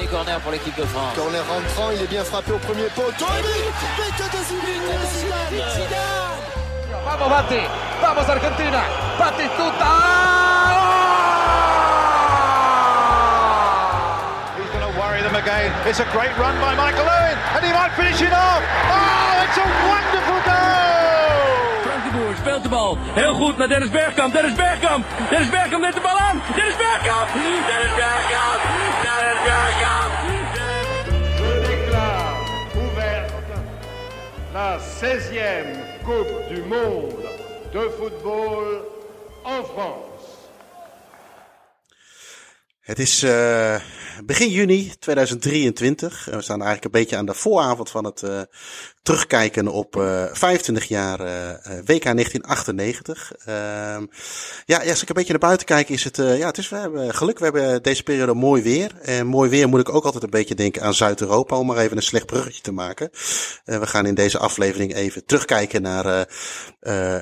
Premier corner pour l'équipe de France. Corner rentrant, il est bien frappé au premier poteau. But de Zidane Vamos Bati, vamos Argentina, Batistuta! He's going to worry them again. It's a great run by Michael Owen, and he might finish it off. Oh, it's a wonderful goal! Frank de Boer speelt de bal. Heel goed naar Dennis Bergkamp. Dennis Bergkamp. Dennis Bergkamp met de bal aan. Dennis Bergkamp. Dennis Bergkamp. Dennis Bergkamp. Je déclare ouverte la 16e Coupe du Monde de football en France. Het is uh, begin juni 2023. We staan eigenlijk een beetje aan de vooravond van het uh, terugkijken op uh, 25 jaar uh, WK 1998. ja, als ik een beetje naar buiten kijk, is het, ja, het is, we hebben geluk. We hebben deze periode mooi weer. En mooi weer moet ik ook altijd een beetje denken aan Zuid-Europa, om maar even een slecht bruggetje te maken. we gaan in deze aflevering even terugkijken naar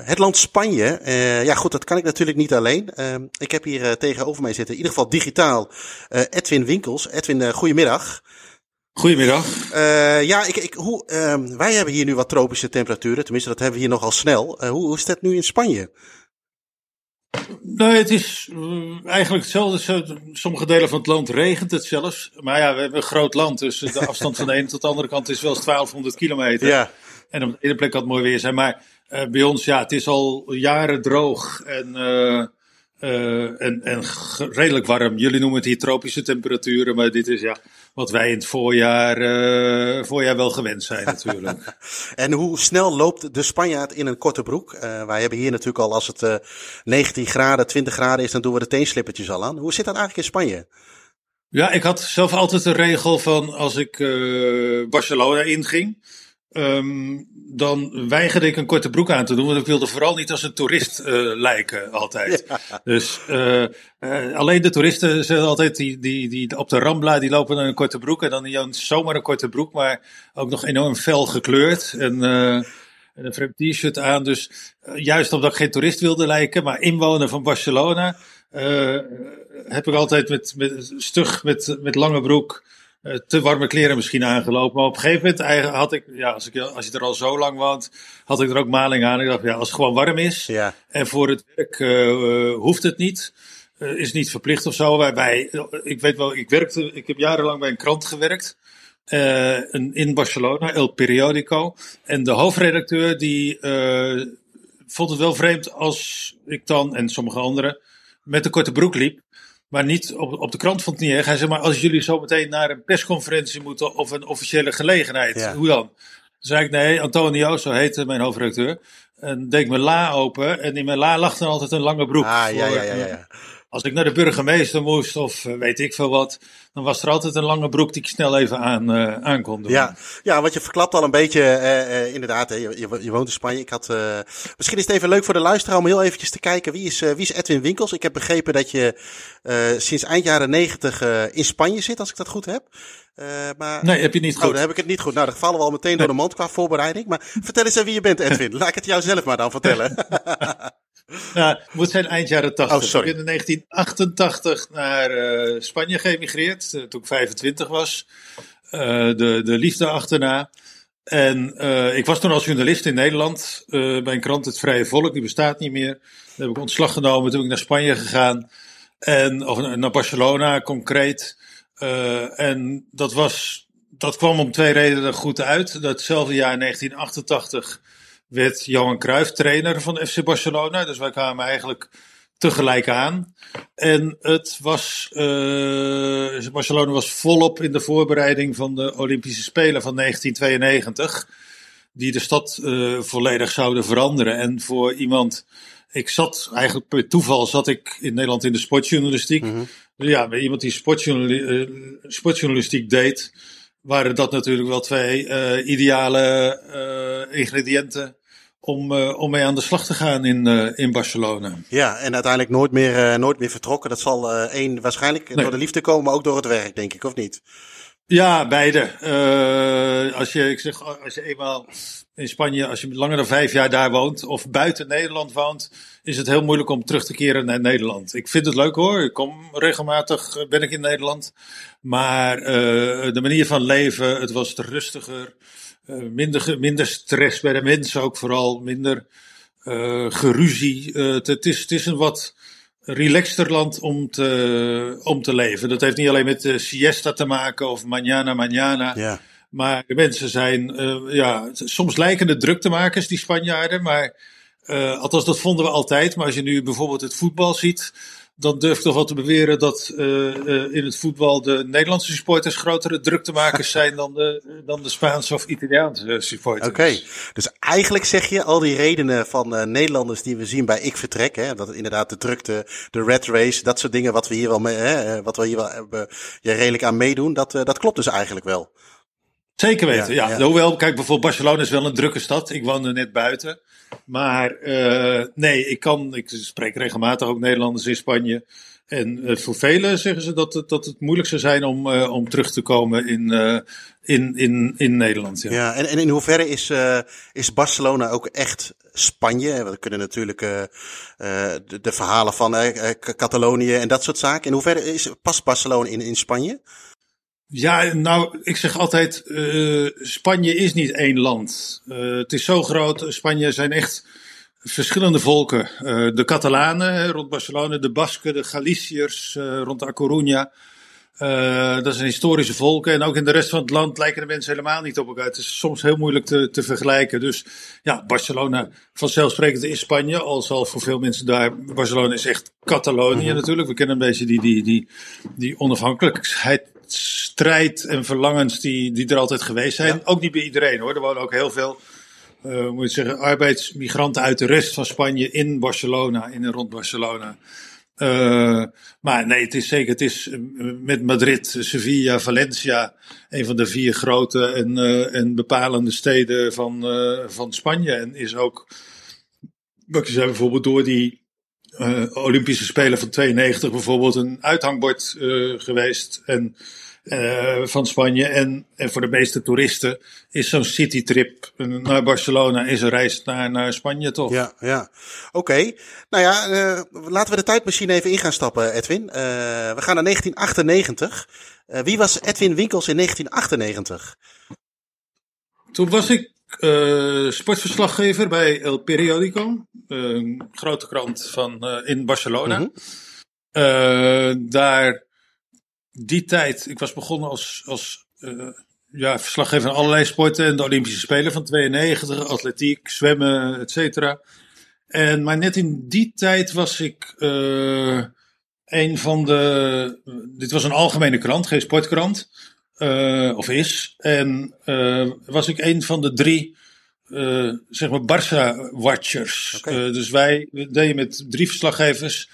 het land Spanje. ja, goed, dat kan ik natuurlijk niet alleen. ik heb hier tegenover mij zitten, in ieder geval digitaal, Edwin Winkels. Edwin, goedemiddag. Goedemiddag. Uh, ja, ik, ik, hoe, uh, wij hebben hier nu wat tropische temperaturen. Tenminste, dat hebben we hier nogal snel. Uh, hoe, hoe is het nu in Spanje? Nee, het is eigenlijk hetzelfde. Sommige delen van het land regent het zelfs. Maar ja, we hebben een groot land. Dus de afstand van de ene tot de andere kant is wel eens 1200 kilometer. Ja. En op de ene plek kan het mooi weer zijn. Maar bij ons, ja, het is al jaren droog. En uh, en, en redelijk warm. Jullie noemen het hier tropische temperaturen, maar dit is ja wat wij in het voorjaar, uh, voorjaar wel gewend zijn natuurlijk. en hoe snel loopt de Spanjaard in een korte broek? Uh, wij hebben hier natuurlijk al als het uh, 19 graden, 20 graden is, dan doen we de teenslippertjes al aan. Hoe zit dat eigenlijk in Spanje? Ja, ik had zelf altijd de regel van als ik Barcelona inging. Um, dan weigerde ik een korte broek aan te doen, want ik wilde vooral niet als een toerist uh, lijken altijd. Ja. Dus uh, uh, alleen de toeristen zijn altijd die, die, die op de Rambla, die lopen in een korte broek en dan niet zomaar een korte broek, maar ook nog enorm fel gekleurd en, en een vreemd t-shirt aan. Dus juist omdat ik geen toerist wilde lijken, maar inwoner van Barcelona, heb ik altijd met, met stug met, met lange broek te warme kleren misschien aangelopen. Maar op een gegeven moment had ik, ja, als, ik, als je er al zo lang woont, had ik er ook maling aan. Ik dacht, ja, als het gewoon warm is ja. en voor het werk uh, hoeft het niet. Uh, is niet verplicht of zo. Waarbij, ik weet wel, ik werkte, ik heb jarenlang bij een krant gewerkt. Een, in Barcelona, El Periodico. En de hoofdredacteur die vond het wel vreemd als ik dan en sommige anderen met een korte broek liep. Maar niet op, op de krant vond het niet erg. Hij zei maar, als jullie zo meteen naar een persconferentie moeten of een officiële gelegenheid, ja. hoe dan? Toen zei ik, nee, Antonio, zo heette mijn hoofdredacteur. En deed ik mijn la open en in mijn la lag dan altijd een lange broek. Ah, voor, ja, ja, ja, ja. Als ik naar de burgemeester moest of weet ik veel wat, dan was er altijd een lange broek die ik snel even aan, uh, aan kon doen. Ja, ja, want je verklapt al een beetje, uh, uh, inderdaad, hè, je, je, woont in Spanje. Ik had, misschien is het even leuk voor de luisteraar om heel eventjes te kijken, wie is, wie is Edwin Winkels? Ik heb begrepen dat je sinds eind jaren negentig in Spanje zit, als ik dat goed heb. maar, nee, heb je niet goed. Oh, dan heb ik het niet goed. Nou, dan vallen we al meteen nee. door de mand qua voorbereiding. Maar vertel eens even wie je bent, Edwin. Laat ik het jou zelf maar dan vertellen. Nou, het moet zijn eind jaren 80. Oh, sorry. Ik ben in 1988 naar uh, Spanje geëmigreerd, uh, toen ik 25 was. Uh, de, de liefde achterna. En ik was toen als journalist in Nederland bij een krant Het Vrije Volk, die bestaat niet meer. Daar heb ik ontslag genomen, toen ben ik naar Spanje gegaan. En, of naar Barcelona concreet. en dat was, dat kwam om twee redenen goed uit. Datzelfde jaar 1988 werd Johan Cruijff trainer van FC Barcelona. Dus wij kwamen eigenlijk tegelijk aan. En het was, uh, Barcelona was volop in de voorbereiding van de Olympische Spelen van 1992. Die de stad uh, volledig zouden veranderen. En voor iemand, ik zat eigenlijk per toeval zat ik in Nederland in de sportjournalistiek. Mm -hmm. Ja, bij iemand die sportjournali uh, sportjournalistiek deed, waren dat natuurlijk wel twee ideale ingrediënten om, uh, om mee aan de slag te gaan in, uh, in Barcelona. Ja, en uiteindelijk nooit meer, uh, nooit meer vertrokken. Dat zal één waarschijnlijk nee. door de liefde komen, maar ook door het werk, denk ik, of niet? Ja, beide. Als, je, ik zeg, als je eenmaal in Spanje, als je langer dan vijf jaar daar woont of buiten Nederland woont, is het heel moeilijk om terug te keren naar Nederland. Ik vind het leuk hoor. Ik kom regelmatig, eh, ben ik in Nederland. Maar uh, de manier van leven, het was rustiger. Uh, minder, minder stress bij de mensen ook vooral. Minder geruzie. Het, het, is, het is een wat relaxter land om te, om te leven. Dat heeft niet alleen met de siesta te maken of mañana, mañana. Ja. Maar de mensen zijn, ja, soms lijken het druktemakers, die Spanjaarden. Maar, uh, althans, dat vonden we altijd. Maar als je nu bijvoorbeeld het voetbal ziet, dan durf ik toch wel te beweren dat uh, in het voetbal de Nederlandse supporters grotere druktemakers zijn dan de, dan de Spaanse of Italiaanse supporters. Oké, dus eigenlijk zeg je al die redenen van Nederlanders die we zien bij Ik Vertrek, hè, dat inderdaad de drukte, de red race, dat soort dingen wat we hier wel, mee, hè, wat we hier wel hebben, ja, redelijk aan meedoen, dat, dat klopt dus eigenlijk wel. Zeker weten, ja. ja. Hoewel, kijk, bijvoorbeeld Barcelona is wel een drukke stad. Ik woon er net buiten. Maar uh, nee, ik kan, ik spreek regelmatig ook Nederlanders in Spanje. En uh, voor velen zeggen ze dat het, dat het moeilijk zou zijn om, uh, om terug te komen in, in, in, in Nederland. Ja, ja en, en in hoeverre is, is Barcelona ook echt Spanje? We kunnen natuurlijk de, de, verhalen van Catalonië en dat soort zaken. In hoeverre is, past Barcelona in, in Spanje? Ja, nou, ik zeg altijd, uh, Spanje is niet één land. Uh, het is zo groot. Spanje zijn echt verschillende volken. Uh, de Catalanen rond Barcelona, de Basken, de Galiciërs rond A Coruña. dat zijn historische volken. En ook in de rest van het land lijken de mensen helemaal niet op elkaar. Het is soms heel moeilijk te, te vergelijken. Dus ja, Barcelona vanzelfsprekend is Spanje. Al zal voor veel mensen daar. Barcelona is echt Catalonië mhm. natuurlijk. We kennen een beetje die, die, die, die onafhankelijkheid strijd en verlangens die, die er altijd geweest zijn. Ook niet bij iedereen hoor. Er wonen ook heel veel, uh, moet je zeggen, arbeidsmigranten uit de rest van Spanje in Barcelona, in en rond Barcelona. Uh, maar nee, het is zeker, het is eh, met Madrid, Sevilla, Valencia, een van de vier grote en, uh, en bepalende steden van, van Spanje. En is ook, wat je zei, bijvoorbeeld door die Olympische Spelen van 92 bijvoorbeeld een uithangbord geweest. En uh, van Spanje. En, en voor de meeste toeristen is zo'n citytrip naar Barcelona is een reis naar, naar Spanje toch? Ja, ja. Oké. Nou ja, laten we de tijdmachine even in gaan stappen, Edwin. We gaan naar 1998. wie was Edwin Winkels in 1998? Toen was ik sportverslaggever bij El Periodico, een grote krant van, in Barcelona. Mm -hmm. daar die tijd, ik was begonnen als, als ja, verslaggever van allerlei sporten en de Olympische Spelen van 92, atletiek, zwemmen, et cetera. En, maar net in die tijd was ik uh, een van de. Dit was een algemene krant, geen sportkrant. Uh, of is. En was ik een van de drie. zeg maar Barça-watchers. Okay. dus wij deden met drie verslaggevers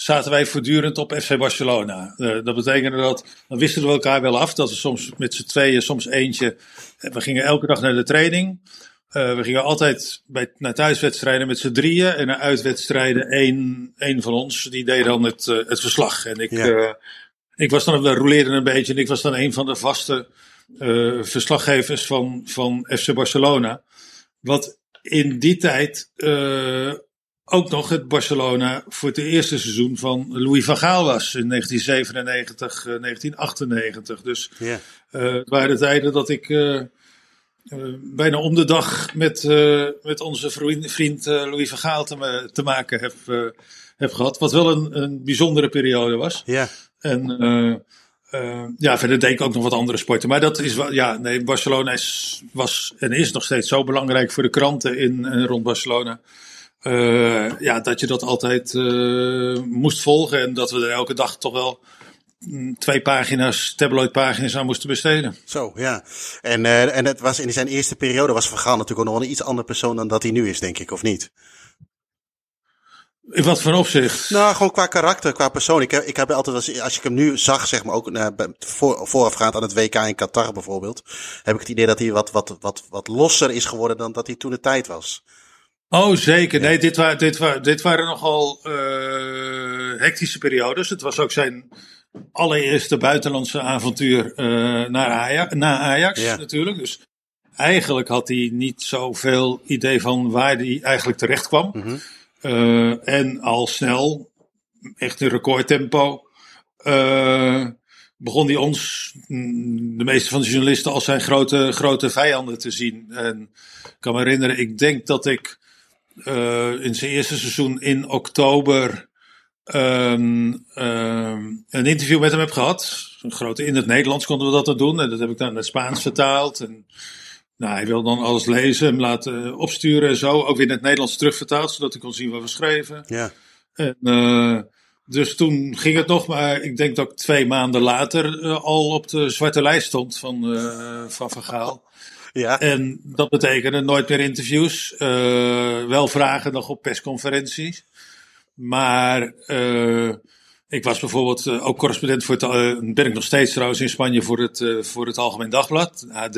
zaten wij voortdurend op FC Barcelona. Dat betekende dat, dan wisten we elkaar wel af, dat we soms met z'n tweeën, soms eentje. Eh, we gingen elke dag naar de training. We gingen altijd bij, naar thuiswedstrijden met z'n drieën en naar uitwedstrijden één, één van ons. Die deed dan het, het verslag. En ik, ja. Ik was dan, we roleerden een beetje en ik was dan een van de vaste verslaggevers van, van FC Barcelona. Wat in die tijd ook nog het Barcelona voor het eerste seizoen van Louis van Gaal was in 1997, uh, 1998. Dus het waren de tijden dat ik uh, bijna om de dag met, uh, met onze vriend, vriend Louis van Gaal te, te maken heb, heb gehad. Wat wel een, een bijzondere periode was. Ja. En ja, verder deed ik ook nog wat andere sporten. Maar dat is wel, ja, nee, Barcelona was en is nog steeds zo belangrijk voor de kranten in en rond Barcelona. Uh, ja, dat je dat altijd uh, moest volgen en dat we er elke dag toch wel mm, twee pagina's, tabloidpagina's aan moesten besteden. Zo, ja. En, uh, en het was in zijn eerste periode was Van Gaal natuurlijk nog een iets andere persoon dan dat hij nu is, denk ik, of niet? In wat voor opzicht? Nou, gewoon qua karakter, qua persoon. Ik heb, ik heb altijd, als, als ik hem nu zag, zeg maar, ook voor, voorafgaand aan het WK in Qatar bijvoorbeeld, heb ik het idee dat hij wat, wat, wat, wat losser is geworden dan dat hij toen de tijd was. Oh, zeker. Nee, dit, waren, dit, waren, dit waren nogal uh, hectische periodes. Het was ook zijn, allereerste buitenlandse avontuur uh, naar Ajax, naar Ajax Ja. natuurlijk. Dus eigenlijk had hij niet zoveel idee van waar hij eigenlijk terecht kwam. Mhm. Eh, en al snel, echt in recordtempo, eh, begon hij ons, mm, de meeste van de journalisten, als zijn grote, grote vijanden te zien. En ik kan me herinneren, ik denk dat ik eh, in zijn eerste seizoen in oktober ehm, ehm, een interview met hem heb gehad. Een grote, in het Nederlands konden we dat dan doen. En dat heb ik dan in het Spaans vertaald. En, nou, hij wil dan alles lezen, hem laten opsturen en zo. Ook weer in het Nederlands terugvertaald, zodat ik kon zien wat we schreven. Ja. En, eh, dus toen ging het nog, maar ik denk dat ik twee maanden later eh, al op de zwarte lijst stond van eh, Van, van Gaal. Ja. En dat betekende nooit meer interviews, eh, wel vragen nog op persconferenties. Maar eh, ik was bijvoorbeeld eh, ook correspondent voor het, eh, ben ik nog steeds trouwens in Spanje voor het, eh, voor het Algemeen Dagblad, AD.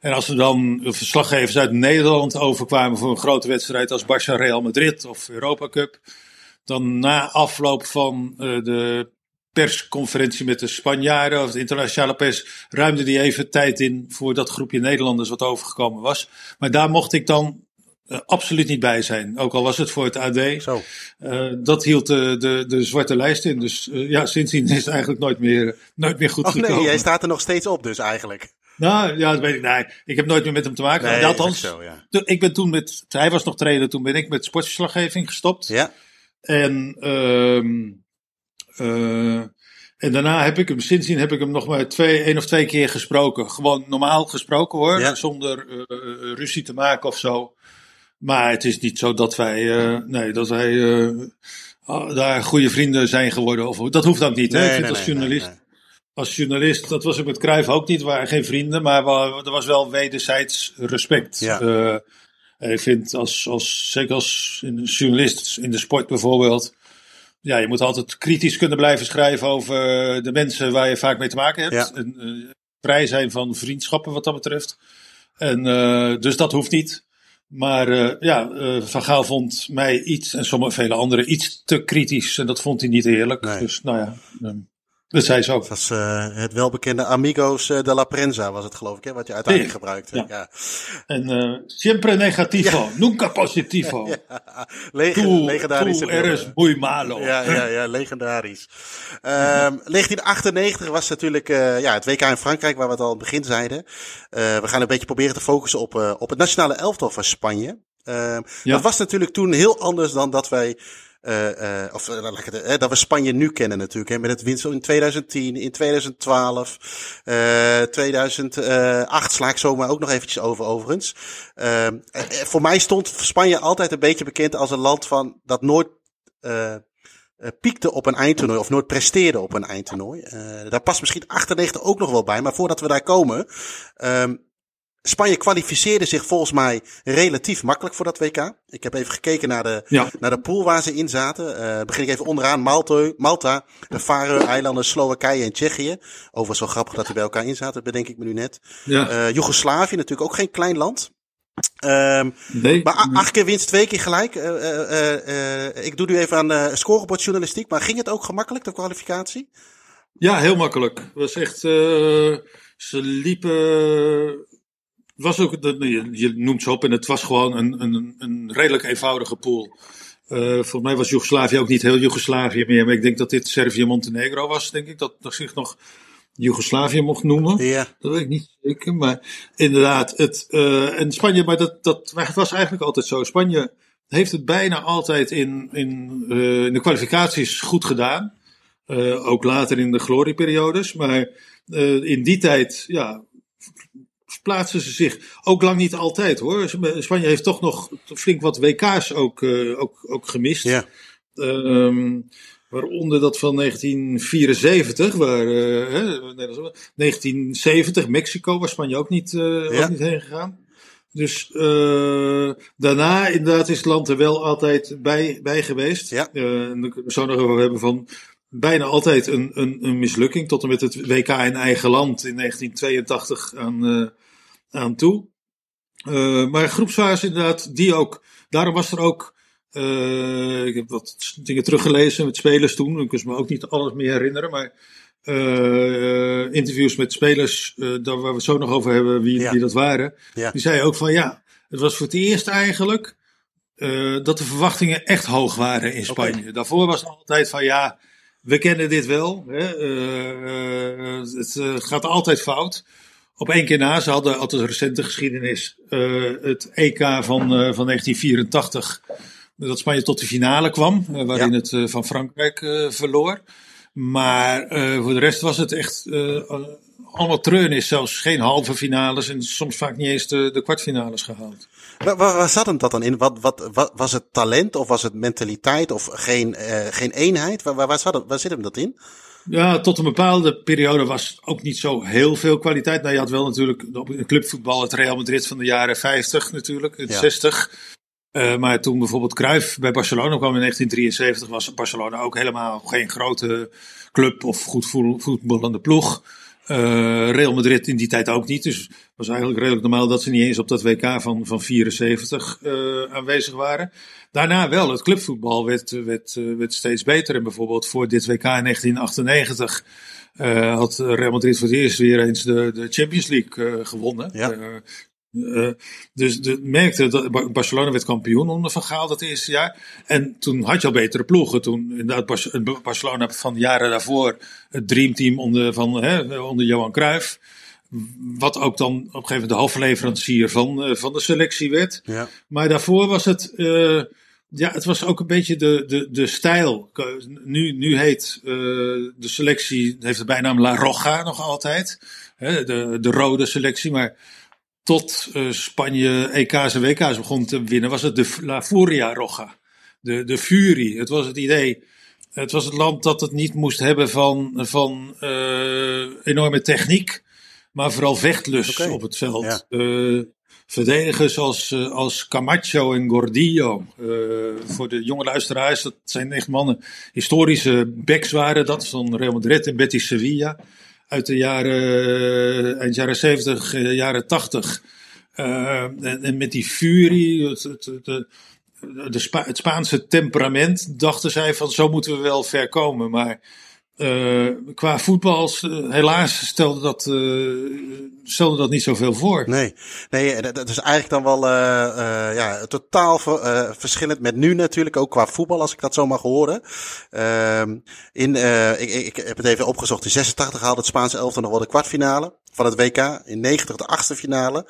En als er dan verslaggevers uit Nederland overkwamen voor een grote wedstrijd als Barça Real Madrid of Europa Cup, dan na afloop van de persconferentie met de Spanjaarden of de internationale pers, ruimde die even tijd in voor dat groepje Nederlanders wat overgekomen was. Maar daar mocht ik dan absoluut niet bij zijn, ook al was het voor het AD. Zo. Eh, dat hield de, de, de zwarte lijst in. Dus eh, ja, sindsdien is het eigenlijk nooit meer, nooit meer goed Oh gekomen. nee, jij staat er nog steeds op dus eigenlijk. Nou ja, dat weet ik. Nee, ik heb nooit meer met hem te maken. Nee, Althans, zo, ja. ik ben toen met, hij was nog trainer, toen ben ik met sportverslaggeving gestopt. Ja. En, ehm, eh, en daarna heb ik hem, sindsdien heb ik hem nog maar twee, één of twee keer gesproken. Gewoon normaal gesproken hoor, Ja. zonder eh, eh, ruzie te maken of zo. Maar het is niet zo dat wij, eh, nee, dat wij eh, ah, daar goede vrienden zijn geworden. Of, dat hoeft ook niet. hè? Nee, ik vind nee, als journalist nee, als journalist, dat was ik met Cruijff ook niet, we waren geen vrienden, maar we- er was wel wederzijds respect. Ja. Eh, ik vind, als, als, zeker als journalist in de sport bijvoorbeeld, ja, je moet altijd kritisch kunnen blijven schrijven over de mensen waar je vaak mee te maken hebt. Ja. En, vrij zijn van vriendschappen wat dat betreft. En, dus dat hoeft niet. Maar eh, ja, eh, Van Gaal vond mij iets, en sommige vele anderen, iets te kritisch. En dat vond hij niet eerlijk. Nee. Dus nou ja, eh, dat zei ze ook. Dat was eh, het welbekende Amigos eh, de la Prensa was het geloof ik, hè, wat je uiteindelijk Ja. gebruikte. Ja. Ja. En eh, siempre negativo, nunca positivo. Legendarische tú eres muy malo. Ja, ja, ja, legendarisch. Ehm 1998 was natuurlijk eh, ja, het WK in Frankrijk, waar we het al aan het begin zeiden. Eh, we gaan een beetje proberen te focussen op, eh, op het nationale elftal van Spanje. Ehm, Ja. Dat was natuurlijk toen heel anders dan dat wij. Eh, of eh, dat we Spanje nu kennen natuurlijk. Hè, met het winst in 2010, in 2012, eh 2008 sla ik zomaar ook nog eventjes over overigens. Voor mij stond Spanje altijd een beetje bekend als een land van dat nooit piekte op een eindtoernooi of nooit presteerde op een eindtoernooi. Daar past misschien 98 ook nog wel bij, maar voordat we daar komen. ehm, Spanje kwalificeerde zich volgens mij relatief makkelijk voor dat WK. Ik heb even gekeken naar de, Ja. naar de pool waar ze in zaten. Eh begin ik even onderaan. Malta, Malta de Faroe-eilanden, Slowakije en Tsjechië. Overigens wel grappig dat die bij elkaar in zaten, bedenk ik me nu net. Ja. Eh Joegoslavië natuurlijk ook geen klein land. Ehm, nee. maar acht keer winst, twee keer gelijk. Eh, ik doe nu even aan uh, scorebordjournalistiek. Maar ging het ook gemakkelijk, de kwalificatie? Ja, heel makkelijk. Het was echt. ze liepen. Was ook, dat- je, je noemt ze op en het was gewoon een, een, een redelijk eenvoudige pool. Eh volgens mij was Joegoslavië ook niet heel Joegoslavië meer, maar ik denk dat dit Servië-Montenegro was, denk ik, dat, zich nog Joegoslavië mocht noemen. Ja. Dat weet ik niet zeker, maar inderdaad, het, eh, en Spanje, maar dat, dat maar het was eigenlijk altijd zo. Spanje heeft het bijna altijd in, in, eh, in de kwalificaties goed gedaan. Ook later in de glorieperiodes. Maar in die tijd, ja, plaatsen ze zich ook lang niet altijd hoor. Spanje heeft toch nog flink wat WK's ook, eh, ook, ook gemist. Ja. Ehm, waaronder dat van 1974, waar, eh, hè, Nederlands- 1970, Mexico, waar Spanje ook niet, eh, Ja. ook niet heen gegaan. Dus eh, daarna inderdaad is het land er wel altijd bij, bij geweest. Ja. Eh, en dan kunnen we zo nog over hebben van bijna altijd een, een, een mislukking. Tot en met het WK in eigen land in 1982 aan, eh, aan toe. Eh, maar groepsfase inderdaad, die ook. Daarom was er ook Uh, ik heb wat dingen teruggelezen met spelers toen. Ik kan me ook niet alles meer herinneren. Maar uh, interviews met spelers, daar waar we het zo nog over hebben, wie, ja. dat waren. Ja. Die zeiden ook van ja, het was voor het eerst eigenlijk dat de verwachtingen echt hoog waren in Spanje. Okay. Daarvoor was het altijd van ja, we kennen dit wel. Hè? het gaat altijd fout op één keer na. Ze hadden altijd recente geschiedenis. Uh, het EK van, uh, van 1984. Dat Spanje tot de finale kwam. Uh, waarin ja. het van Frankrijk verloor. Maar voor de rest was het echt allemaal treurnis. Zelfs geen halve finales en soms vaak niet eens de, de kwartfinales gehaald. Waar, waar zat hem dat dan in? Wat, wat, wat, was het talent of was het mentaliteit of geen, geen eenheid? Waar, waar, zat, waar zit hem dat in? Ja, tot een bepaalde periode was ook niet zo heel veel kwaliteit. Nou, je had wel natuurlijk in clubvoetbal het Real Madrid van de jaren 50 natuurlijk, in ja. 60. Uh, maar toen bijvoorbeeld Cruijff bij Barcelona kwam in 1973, was Barcelona ook helemaal geen grote club of goed voetballende ploeg. Uh, Real Madrid in die tijd ook niet. Dus het was eigenlijk redelijk normaal dat ze niet eens op dat WK van, van 74 uh, aanwezig waren. Daarna wel, het clubvoetbal werd, werd, werd steeds beter. En bijvoorbeeld voor dit WK in 1998 uh, had Real Madrid voor het eerst weer eens de, de Champions League gewonnen. Ja. Uh, dus de, merkte dat Barcelona werd kampioen onder Van Gaal dat eerste jaar. En toen had je al betere ploegen. Toen inderdaad Barcelona van de jaren daarvoor het dreamteam onder, van, hè, onder Johan Cruijff. Wat ook dan op een gegeven moment de hoofdleverancier van, uh, van de selectie werd. Ja. Maar daarvoor was het, uh, ja, het was ook een beetje de, de, de stijl. Nu, nu heet de selectie, heeft de bijnaam La Roja nog altijd. Hè, de, de rode selectie, maar tot uh, Spanje EK's en WK's begon te winnen, was het de La Furia Roja. De, de Fury. Het was het idee. Het was het land dat het niet moest hebben van, van uh, enorme techniek, maar vooral vechtlust okay. op het veld. Ja. Uh, verdedigers als, als Camacho en Gordillo. voor de jonge luisteraars, dat zijn echt mannen. Historische backs waren dat, van Real Madrid en Betis Sevilla uit de jaren, eind jaren 70, jaren 80. Uh, en, met die furie, het, het Spaanse temperament, dachten zij van zo moeten we wel ver komen. Maar uh, qua voetbal, uh, helaas stelde dat, uh, stelde dat niet zoveel voor. Nee, nee dat is eigenlijk dan wel ja, totaal ver, verschillend met nu natuurlijk, ook qua voetbal, als ik dat zo mag horen. Ehm, in, ik, ik heb het even opgezocht, in 86 haalde het Spaanse elftal nog wel de kwartfinale van het WK. In 90 de achtste finale.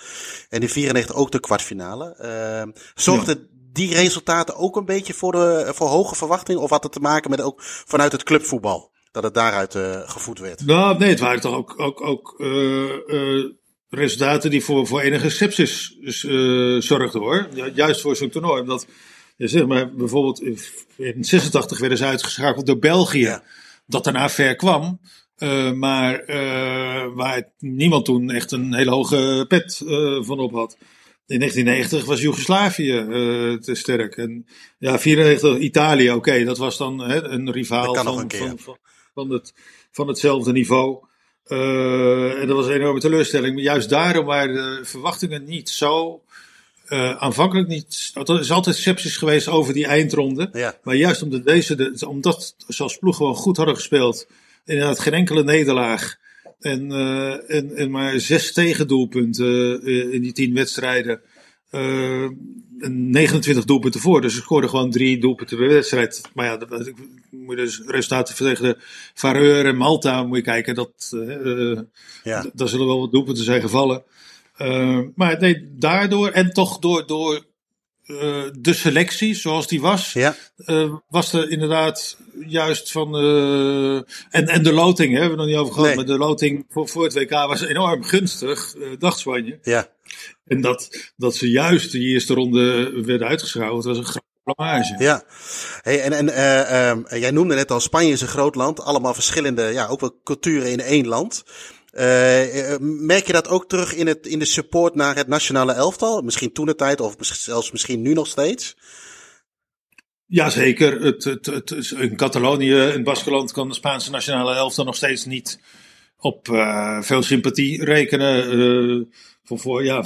En in 94 ook de kwartfinale. Ehm, zorgde ja die resultaten ook een beetje voor, de, voor hoge verwachtingen? Of had het te maken met ook vanuit het clubvoetbal? Dat het daaruit uh, gevoed werd. Nou, nee, het waren toch ook, ook, ook uh, uh, resultaten die voor, voor enige sepsis zorgden hoor. Juist voor zo'n toernooi. Omdat, zeg maar, bijvoorbeeld in 86 werden ze uitgeschakeld door België. Ja. Dat daarna ver kwam. maar waar niemand toen echt een hele hoge pet van op had. In 1990 was Joegoslavië te sterk. En ja, 94 Italië, oké, okay, dat was dan hè, een rivaal van, een van, van, van, het, van hetzelfde niveau. Uh, en dat was een enorme teleurstelling. Maar juist daarom waren de verwachtingen niet zo. Uh, aanvankelijk niet. Er is altijd sepsis geweest over die eindronde. Ja. Maar juist omdat deze, de, omdat zoals ploeg gewoon goed hadden gespeeld. Inderdaad, geen enkele nederlaag. En, uh, en, en maar zes tegendoelpunten in die tien wedstrijden. 29 doelpunten voor. Dus ze scoorden gewoon drie doelpunten per wedstrijd. Maar ja, dat, moet je dus resultaten tegen de Vareur en Malta moet je kijken. Dat, uh, ja. Daar zullen wel wat doelpunten zijn gevallen. Uh, maar nee, daardoor en toch door, door uh, de selectie zoals die was, ja. was er inderdaad juist van. en, en de loting, hè, hebben we nog niet over gehad. Nee. Maar de loting voor, voor het WK was enorm gunstig, dacht Spanje. Ja. En dat, dat ze juist de eerste ronde werden uitgeschouwd, was een grote blamage. Ja, hey, en, en uh, uh, jij noemde net al, Spanje is een groot land, allemaal verschillende, ja, ook wel culturen in één land. Uh, merk je dat ook terug in, het, in de support naar het nationale elftal? Misschien toen de tijd, of zelfs misschien nu nog steeds? Jazeker. Het, het, het, in Catalonië, in Baskeland, kan de Spaanse nationale elftal nog steeds niet op uh, veel sympathie rekenen. Uh, voor, voor, ja,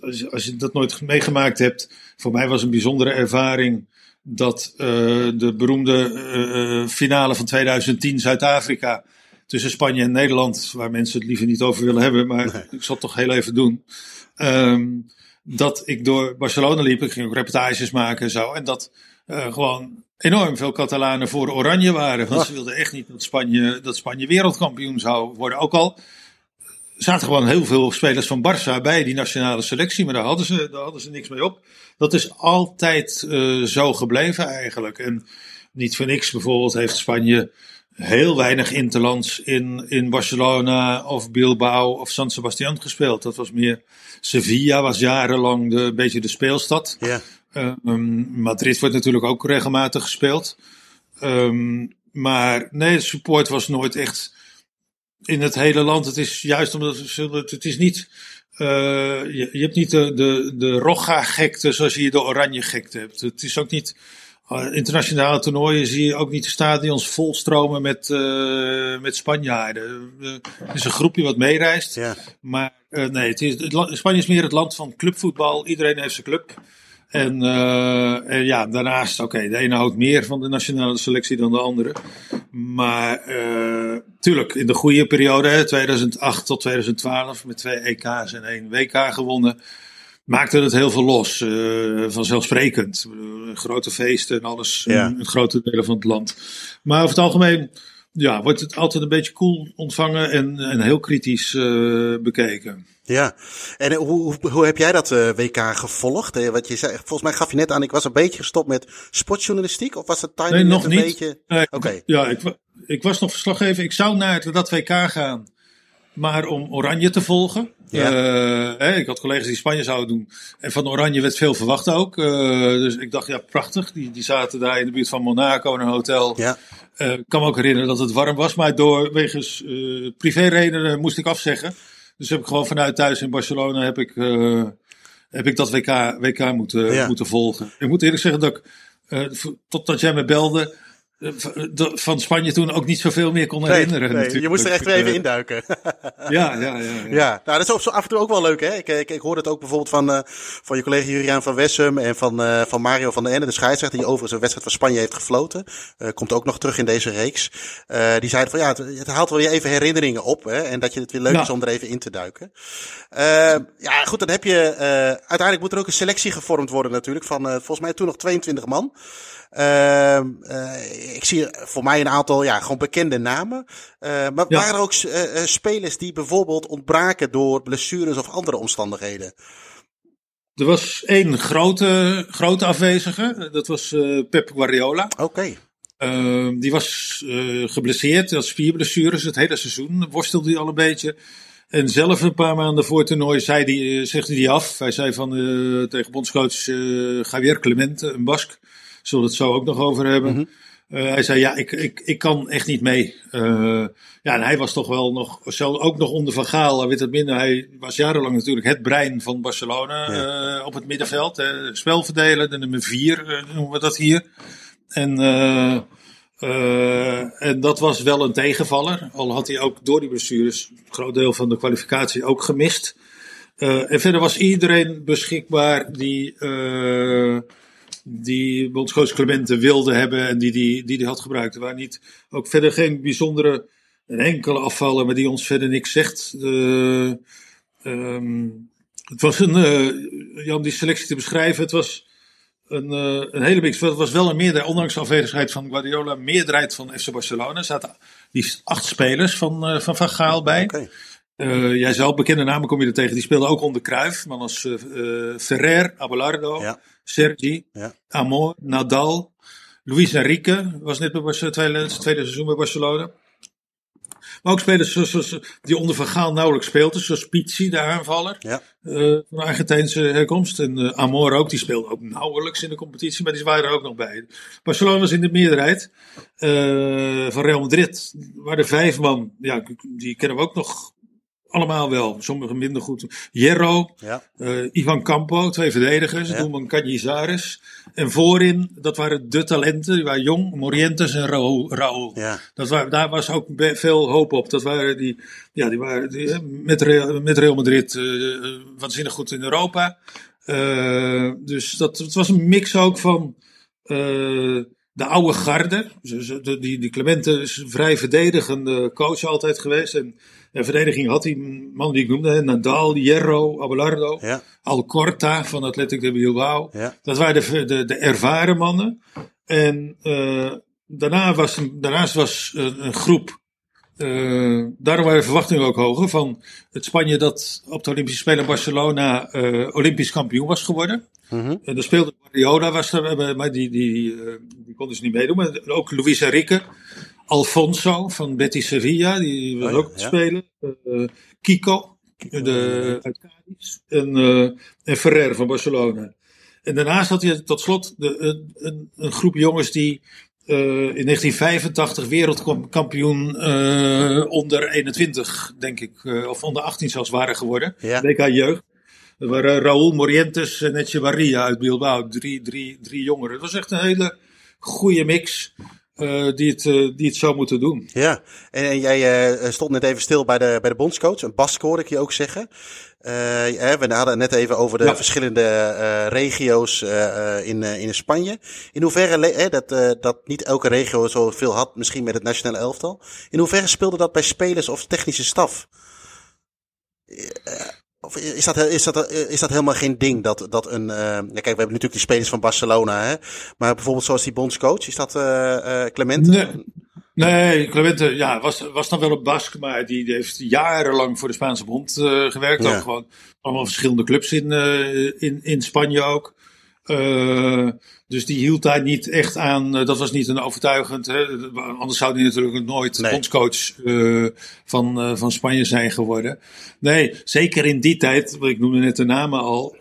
als, als je dat nooit meegemaakt hebt, voor mij was een bijzondere ervaring dat de beroemde finale van 2010 Zuid-Afrika tussen Spanje en Nederland, waar mensen het liever niet over willen hebben, maar ik zal het toch heel even doen. Ehm, dat ik door Barcelona liep, ik ging ook reportages maken en zo. En dat gewoon enorm veel Catalanen voor Oranje waren. Want ze wilden echt niet dat Spanje, dat Spanje wereldkampioen zou worden. Ook al zaten gewoon heel veel spelers van Barça bij die nationale selectie. Maar daar hadden ze, daar hadden ze niks mee op. Dat is altijd uh, zo gebleven eigenlijk. En niet voor niks bijvoorbeeld heeft Spanje heel weinig interlands in, in Barcelona of Bilbao of San Sebastian gespeeld. Dat was meer. Sevilla was jarenlang de, een beetje de speelstad. Ja. Um, Madrid wordt natuurlijk ook regelmatig gespeeld. Um, maar nee, support was nooit echt in het hele land. Het is juist omdat het, het is niet. Uh, je, je, hebt niet de, de, de Rogga-gekte zoals je de Oranje-gekte hebt. Het is ook niet. Uh, internationale toernooien zie je ook niet de stadions volstromen met, uh, met Spanjaarden. het is een groepje wat meereist. Ja. Maar nee, het is, het, Spanje is meer het land van clubvoetbal. Iedereen heeft zijn club. En, uh, en, ja, daarnaast, oké, okay, de ene houdt meer van de nationale selectie dan de andere. Maar uh, tuurlijk, in de goede periode, 2008 tot 2012, met twee EK's en één WK gewonnen, maakte het heel veel los. Uh, vanzelfsprekend. grote feesten en alles ja. in, in grote delen van het land. Maar over het algemeen ja, wordt het altijd een beetje cool ontvangen en, en heel kritisch bekeken. Ja, en hoe, hoe, hoe heb jij dat uh, WK gevolgd? wat je zei, volgens mij gaf je net aan, ik was een beetje gestopt met sportjournalistiek, of was het timing nee, nog een niet. beetje? Nee, Oké. Ja, ik, ik was nog verslaggever. Ik zou naar dat WK gaan, maar om Oranje te volgen. Ja. Uh, hè, ik had collega's die Spanje zouden doen. En van Oranje werd veel verwacht ook. Uh, dus ik dacht, ja, prachtig. Die, die zaten daar in de buurt van Monaco in een hotel. Ja. Ik kan me ook herinneren dat het warm was, maar door wegens privéredenen moest ik afzeggen. Dus heb ik gewoon vanuit thuis in Barcelona heb ik, uh, heb ik dat WK, WK moeten, Ja. moeten volgen. Ik moet eerlijk zeggen dat ik, uh, totdat jij me belde, van Spanje toen ook niet zoveel meer kon Nee, herinneren. nee, natuurlijk. je moest er echt weer even induiken. Ja, ja, ja. ja. Ja, nou, dat is af en toe ook wel leuk, hè? Ik, ik, ik hoorde het ook bijvoorbeeld van, uh, van je collega Juriaan van Wessem en van, uh, van Mario van der Ende, de scheidsrechter, die overigens een wedstrijd van Spanje heeft gefloten. Uh, komt ook nog terug in deze reeks. Die zeiden van ja, het, het haalt wel weer even herinneringen op, hè? En dat je het weer leuk is om er even in te duiken. Ja, goed, dan heb je, uiteindelijk moet er ook een selectie gevormd worden natuurlijk, van volgens mij toen nog 22 man. Ik zie voor mij een aantal ja, gewoon bekende namen. Uh, maar Ja. waren er ook uh, uh, spelers die bijvoorbeeld ontbraken door blessures of andere omstandigheden? Er was één grote, grote afwezige, dat was uh, Pep Guardiola. Oké. Okay. Uh, die was geblesseerd, had spierblessures het hele seizoen, worstelde hij al een beetje. En zelf een paar maanden voor het toernooi zei die, zegde hij af. Hij zei van, tegen bondscoach Javier Clemente, een Bask, zullen we het zo ook nog over hebben. Mm -hmm. Uh, hij zei, ja, ik, ik, ik kan echt niet mee. Uh, ja, en hij was toch wel nog, zelf ook nog onder Van Gaal, hij weet het minder. Hij was jarenlang natuurlijk het brein van Barcelona Ja. uh, op het middenveld. Hè. Spel verdelen, de nummer vier noemen we dat hier. En, en dat was wel een tegenvaller. Al had hij ook door die blessures een groot deel van de kwalificatie ook gemist. en verder was iedereen beschikbaar die die bondscoach Clemente wilde hebben en die die, die, die had gebruikt. Er waren niet, ook verder geen bijzondere, een enkele afvallen, maar die ons verder niks zegt. Uh, um, het was een, uh, ja, om die selectie te beschrijven, het was een, uh, een hele mix. Het was wel een meerderheid, ondanks de afwezigheid van Guardiola, een meerderheid van FC Barcelona. Er zaten liefst acht spelers van Van, van Gaal bij. Okay. Uh, jij zelf bekende namen kom je er tegen. Die speelden ook onder Cruijff. Maar als uh, Ferrer, Abelardo, ja. Sergi, ja. Amor, Nadal. Luis Enrique was net bij Barcelona, tweede, tweede seizoen bij Barcelona. Maar ook spelers zoals, zoals, die onder Van Gaal nauwelijks speelden. Zoals Pizzi, de aanvaller. Ja. van Argentijnse herkomst. En Amor ook. Die speelde ook nauwelijks in de competitie. Maar die waren er ook nog bij. Barcelona was in de meerderheid. van Real Madrid waren vijf man. Ja, die kennen we ook nog allemaal wel, sommigen minder goed. Hierro, ja. uh, Ivan Campo, twee verdedigers, Ja. Doelman Cañizares. En voorin, dat waren de talenten, die waren Jong, Morientes en. Raúl. Ja. Dat waren, daar was ook veel hoop op. Dat waren die, ja, die waren die, eh, met, Real, met Real Madrid uh, waanzinnig goed in Europa. Uh, dus dat, het was een mix ook van eh, de oude garde. Die, die Clemente is een vrij verdedigende coach altijd geweest. En, en verdediging had die man die ik noemde: Nadal, Hierro, Abelardo, Ja, Alcorta van Athletic de Bilbao. ja. Dat waren de, de, de ervaren mannen. En eh, daarna was, daarnaast was een, een groep. eh, daarom waren de verwachtingen ook hoger. Van het Spanje dat op de Olympische Spelen in Barcelona eh, Olympisch kampioen was geworden. Mhm. En daar speelde Guardiola, was er, eh, maar die, die, eh, die kon dus niet meedoen. Maar ook Luis Enrique. Alfonso van Betis Sevilla, die was Oh ook ja. spelen. Eh, Kiko de, uit Cadiz. En, eh, en Ferrer van Barcelona. En daarnaast had hij tot slot de, een, een, een groep jongens die eh, in 1985 wereldkampioen onder 21, denk ik, eh, of onder 18 zelfs waren geworden. Ja. WK Jeugd. Dat waren Raúl Morientes en Echevarria uit Bilbao. Drie, drie, drie jongeren. Het was echt een hele goede mix eh, die, het, eh, die het zou moeten doen. Ja, en, en jij eh, stond net even stil bij de, bij de bondscoach. Een Basque hoorde ik je ook zeggen. Eh, we hadden het net even over de Ja. verschillende eh, regio's in, eh, in Spanje. In hoeverre, dat, eh, dat niet elke regio zoveel had, misschien met het nationale elftal. In hoeverre speelde dat bij spelers of technische staf? Eh, Of is dat, is, dat, is dat helemaal geen ding? Dat, dat een. eh, ja, kijk, we hebben natuurlijk die spelers van Barcelona, hè? Maar bijvoorbeeld zoals die bondscoach, is dat eh eh Clemente? Nee. Nee, Clemente ja, was, was dan wel een Bask, maar die, die heeft jarenlang voor de Spaanse bond eh, gewerkt. Ja. Ook gewoon allemaal verschillende clubs in, eh, in, in Spanje ook. Eh, dus die hield daar niet echt aan. eh, dat was niet een overtuigend. Hè, anders zou hij natuurlijk nooit Nee. bondscoach eh, van, eh, van Spanje zijn geworden. Nee, zeker in die tijd. Ik noemde net de namen al.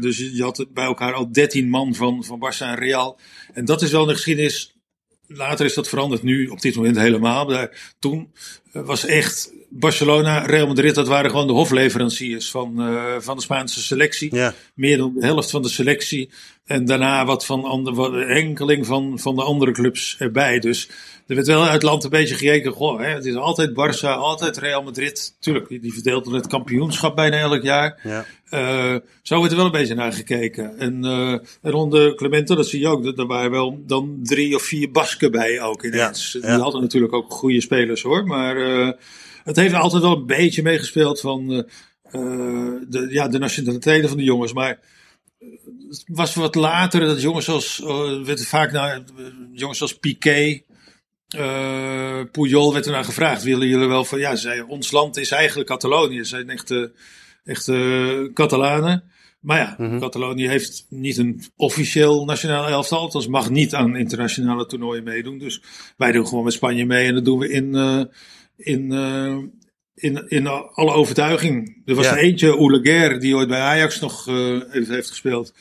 dus je had bij elkaar al 13 man van, van Barça en Real. En dat is wel een geschiedenis Later is dat veranderd, nu op dit moment helemaal. Maar toen was echt Barcelona, Real Madrid, dat waren gewoon de hofleveranciers van, eh, van de Spaanse selectie. Ja. Meer dan de helft van de selectie. En daarna wat van ander, wat, enkeling van, van de andere clubs erbij. Dus er werd wel uit het land een beetje gekeken. Goh, hè, het is altijd Barça, altijd Real Madrid. Tuurlijk, die, die verdeelden het kampioenschap bijna elk jaar. Ja. Eh, zo wordt er wel een beetje naar gekeken. En, en onder Clemente, dat zie je ook, dat er waren wel dan drie of vier Basken bij ook ineens. Ja, Die hadden natuurlijk ook goede spelers hoor, maar het heeft altijd wel een beetje meegespeeld van eh, eh, de, ja, de nationaliteiten van de jongens. Maar het was wat later dat jongens zoals, eh, werd vaak naar, jongens zoals Piqué, Puyol werd er naar gevraagd. Willen jullie wel van, ja, ze zei, ons land is eigenlijk Catalonië. Ze zijn echte, echte Catalanen. Maar ja, Mhm. Catalonië heeft niet een officieel nationaal elftal. Althans mag niet aan internationale toernooien meedoen. Dus wij doen gewoon met Spanje mee. En dat doen we in, in, eh, in, in alle overtuiging. Er was Ja. er eentje, Oeleguer, die ooit bij Ajax nog eh, heeft, gespeeld.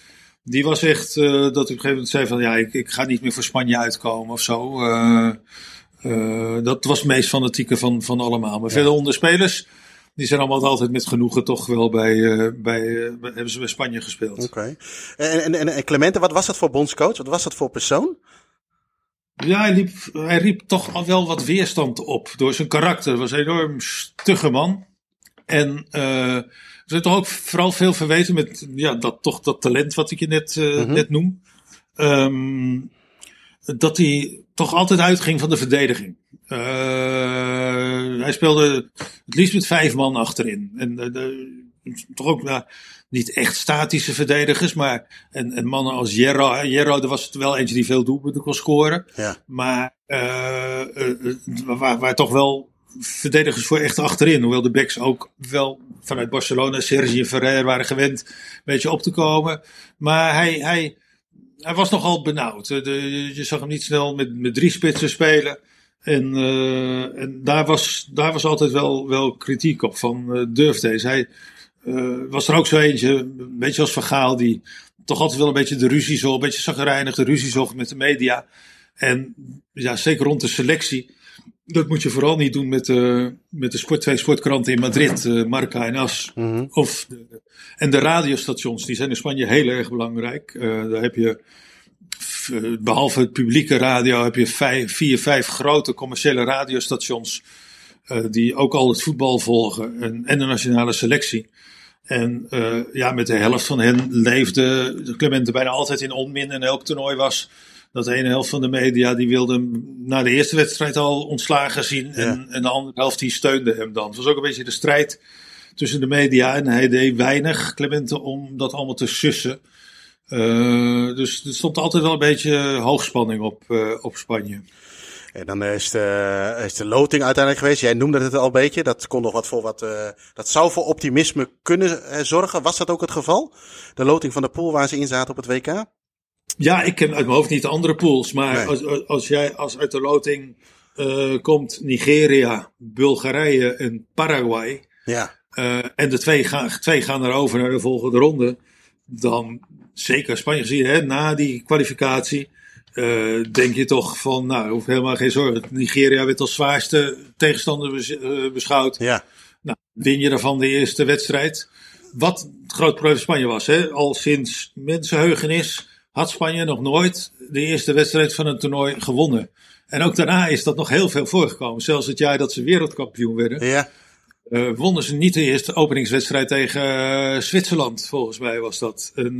Die was echt eh, dat hij op een gegeven moment zei van ja, ik, ik ga niet meer voor Spanje uitkomen of zo. Dat was het meest fanatieke van, van allemaal. Maar verder onder spelers, die zijn allemaal altijd met genoegen toch wel bij, bij, bij- hebben ze bij Spanje gespeeld. Oké. En, en, en Clemente, wat was dat voor bondscoach? Wat was dat voor persoon? Ja, hij, liep, hij riep toch al wel wat weerstand op door zijn karakter. Hij was een enorm stugge man. En eh er zijn toch ook vooral veel verweten met ja, dat, toch dat talent wat ik je net, eh, net noem. Ehm, dat hij toch altijd uitging van de verdediging. Eh, hij speelde het liefst met vijf man achterin. En de- toch ook nou, niet echt statische verdedigers, maar en, en mannen als Jerro. Jerro, er was het wel eentje die veel doelpunten kon scoren. Ja. Maar eh, waar, waar toch wel verdedigers voor echt achterin. Hoewel de backs ook wel vanuit Barcelona, Sergi en Ferrer waren gewend een beetje op te komen. Maar hij, hij, hij was nogal benauwd. De, je zag hem niet snel met, met drie spitsen spelen. En, en daar, was, daar was altijd wel, wel kritiek op van uh, durf deze. Hij uh, was er ook zo eentje, een beetje als Van Gaal, die toch altijd wel een beetje de ruzie zocht, een beetje zagrijnig de ruzie zocht met de media. En ja, zeker rond de selectie. Dat moet je vooral niet doen met, uh, met de sport, twee sportkranten in Madrid, uh, Marca en As. Mm -hmm. of de, en de radiostations, die zijn in Spanje heel erg belangrijk. Uh, daar heb je, behalve het publieke radio, heb je vijf, vier, vijf grote commerciële radiostations. Uh, die ook al het voetbal volgen en, en de nationale selectie. En uh, ja, met de helft van hen leefde Clemente bijna altijd in onmin en elk toernooi was dat de ene helft van de media die wilde hem na de eerste wedstrijd al ontslagen zien. En, en de andere helft die steunde hem dan. Het was ook een beetje de strijd tussen de media. En hij deed weinig, Clemente, om dat allemaal te sussen. Uh, dus er stond altijd wel een beetje hoogspanning op, uh, op Spanje. En dan is de, is de loting uiteindelijk geweest. Jij noemde het al een beetje. Dat kon nog wat voor wat. Uh, dat zou voor optimisme kunnen uh, zorgen. Was dat ook het geval? De loting van de pool waar ze in zaten op het WK? Ja, ik ken uit mijn hoofd niet de andere pools. Maar nee. als, als jij als uit de loting uh, komt Nigeria, Bulgarije en Paraguay. Ja. en de twee, gaan, twee gaan erover naar de volgende ronde. Dan zeker Spanje gezien, hè, na die kwalificatie. Uh, denk je toch van, nou, hoeft helemaal geen zorgen. Nigeria werd als zwaarste tegenstander beschouwd. Ja. Nou, win je daarvan de eerste wedstrijd. Wat het groot probleem van Spanje was, hè? al sinds mensenheugenis had Spanje nog nooit de eerste wedstrijd van een toernooi gewonnen. En ook daarna is dat nog heel veel voorgekomen. Zelfs het jaar dat ze wereldkampioen werden. Ja. Uh, wonnen ze niet de eerste openingswedstrijd tegen Zwitserland, volgens mij was dat. En,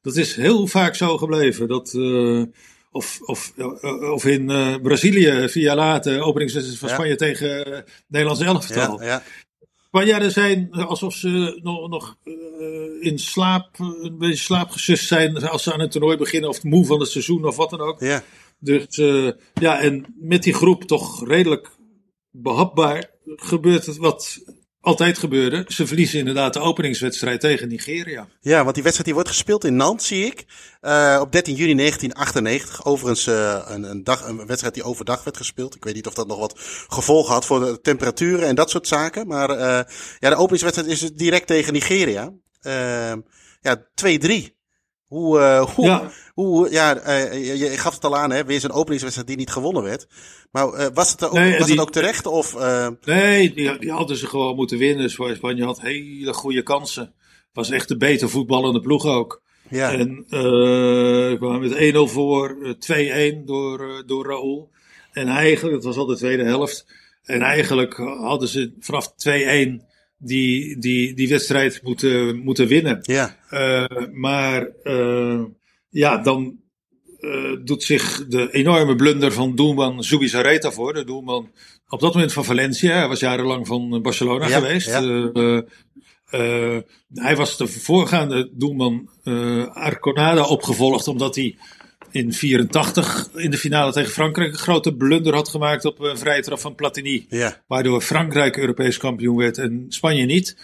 dat is heel vaak zo gebleven. Dat, uh, of, of, of in uh, Brazilië, vier jaar later, openingswedstrijd van Spanje tegen uh, Nederlands elftal. Ja, ja. Spanjaarden zijn alsof ze nog, nog in slaap, een beetje slaapgesust zijn als ze aan het toernooi beginnen, of moe van het seizoen of wat dan ook. Ja. Dus ja, en met die groep toch redelijk behapbaar gebeurt het wat altijd gebeurde. Ze verliezen inderdaad de openingswedstrijd tegen Nigeria. Ja, want die wedstrijd die wordt gespeeld in Nantes, zie ik. Uh, op 13 juni 1998. Overigens uh, een, een, dag, een wedstrijd die overdag werd gespeeld. Ik weet niet of dat nog wat gevolgen had voor de temperaturen en dat soort zaken. Maar uh, ja, de openingswedstrijd is direct tegen Nigeria. ja, 2-3. Hoe, uh, hoe, ja, hoe, ja uh, je, je, gaf het al aan, hè? weer zo'n openingswedstrijd die niet gewonnen werd. Maar uh, was, het, ook, nee, was die, het ook terecht? Of, Nee, die, die, hadden ze gewoon moeten winnen. Spanje had hele goede kansen. Was echt de beter voetballende ploeg ook. Ja. En kwamen met 1-0 voor, 2-1 door, door Raúl. En eigenlijk, het was al de tweede helft. En eigenlijk hadden ze vanaf 2-1 die, die, die wedstrijd moeten, moeten winnen. Ja. Uh, maar uh, ja, dan uh, doet zich de enorme blunder van doelman Zubizarreta voor. De doelman op dat moment van Valencia. Hij was jarenlang van Barcelona ja, geweest. Ja. hij was de voorgaande doelman Arconada opgevolgd omdat hij in 84 in de finale tegen Frankrijk een grote blunder had gemaakt op een vrije trap van Platini. Ja. Waardoor Frankrijk Europees kampioen werd en Spanje niet.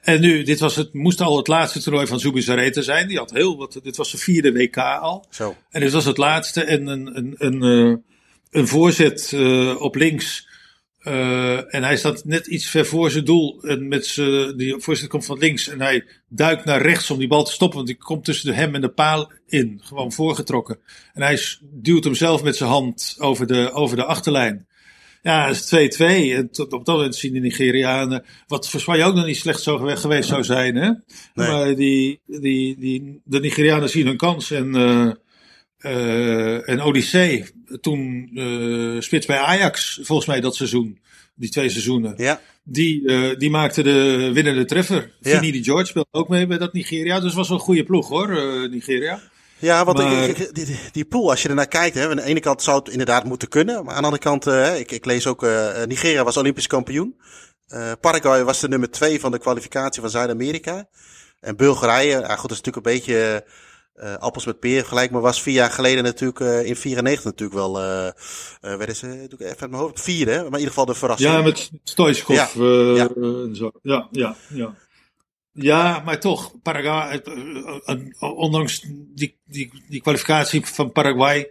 En nu, dit was het, moest al het laatste toernooi van Zubizarreta zijn. Die had heel wat, dit was zijn vierde WK al. Zo. En dit was het laatste en een, een, een, een, een voorzet uh, op links. Uh, en hij staat net iets ver voor zijn doel. En met zijn, die voorzet komt van links. En hij duikt naar rechts om die bal te stoppen. Want die komt tussen de hem en de paal in. Gewoon voorgetrokken. En hij duwt hem zelf met zijn hand over de, over de achterlijn. Ja, het is 2-2. En tot op dat moment zien de Nigerianen. Wat voor Spanje ook nog niet slecht zo geweest zou zijn. Hè? Nee. Maar die, die, die, de Nigerianen zien hun kans. En. Uh, en Odyssee, toen uh, spits bij Ajax, volgens mij dat seizoen, die twee seizoenen, ja. die, uh, die maakte de winnende treffer. Ja. Vinnie George speelde ook mee bij dat Nigeria, dus het was wel een goede ploeg hoor, Nigeria. Ja, want Maar- ik, ik- die, pool, als je ernaar kijkt, hè, aan de ene kant zou het inderdaad moeten kunnen. Maar aan de andere kant, eh, ik, ik lees ook, eh, Nigeria was Olympisch kampioen. Eh, Paraguay was de nummer twee van de kwalificatie van Zuid-Amerika. En Bulgarije, ja, goed, dat is natuurlijk een beetje eh, appels met peer gelijk, maar was vier jaar geleden natuurlijk eh, in 94 natuurlijk wel, eh eh werden ze, doe ik even uit mijn hoofd, vierde, hè? maar in ieder geval de verrassing. Ja, met Stoichkov Ja, eh, ja. en zo. Ja, ja, ja. Ja, maar toch, Paraguay, ondanks die, die, die kwalificatie van Paraguay,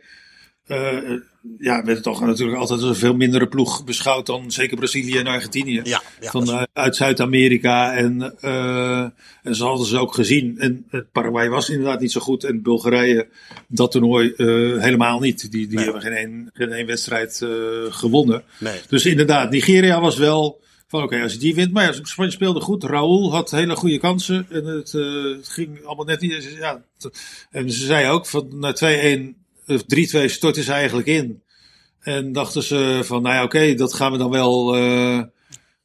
eh, ja, werd het toch natuurlijk altijd als een veel mindere ploeg beschouwd dan zeker Brazilië en Argentinië. Ja, van, eh, uit Zuid-Amerika. En, eh, en zo hadden ze ook gezien. En Paraguay was inderdaad niet zo goed. En Bulgarije dat toernooi helemaal niet. Die, die Nee. hebben geen één, geen één wedstrijd gewonnen. nee. Dus inderdaad, Nigeria was wel van oké, als je die wint. Maar ja, Spanje speelde goed. Raúl had hele goede kansen. En het, het ging allemaal net niet. Ja, en ze zei ook van na 2-1 of 3-2 stortten ze eigenlijk in. En dachten ze van nou ja, oké, dat gaan we dan wel eh,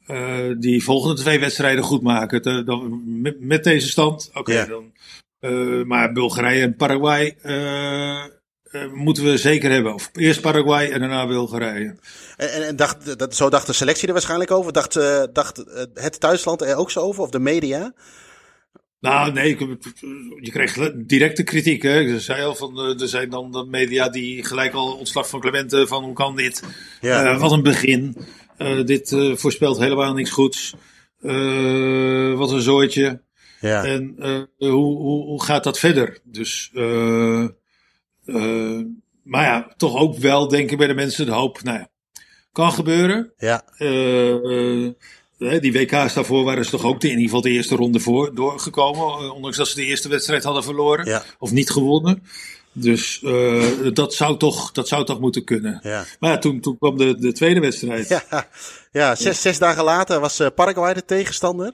eh, die volgende twee wedstrijden goed maken. Te- dan, met, met deze stand. Oké, Ja. dan. eh, maar Bulgarije en Paraguay. moeten we zeker hebben. Of eerst Paraguay en daarna Bulgarije. En, en, en dacht, dat, zo dacht de selectie er waarschijnlijk over. Dacht, dacht het thuisland er ook zo over? Of de media? Nou, nee, je kreeg directe kritiek. Hè. Ik zei al, van, er zijn dan de media die gelijk al ontslag van Clemente van hoe kan dit? Ja. Uh, wat een begin. Uh, dit uh, voorspelt helemaal niks goeds. wat een zooitje. Ja. En hoe, hoe, hoe gaat dat verder? Dus, maar ja, toch ook wel denken bij de mensen de hoop, nou ja, kan gebeuren. Ja. Die WK's daarvoor waren ze toch ook de, in ieder geval de eerste ronde voor doorgekomen. Ondanks dat ze de eerste wedstrijd hadden verloren. Ja. Of niet gewonnen. Dus uh, dat, zou toch, dat zou toch moeten kunnen. Ja. Maar ja, toen, toen kwam de, de tweede wedstrijd. Ja, ja zes, zes dagen later was uh, Paraguay de tegenstander.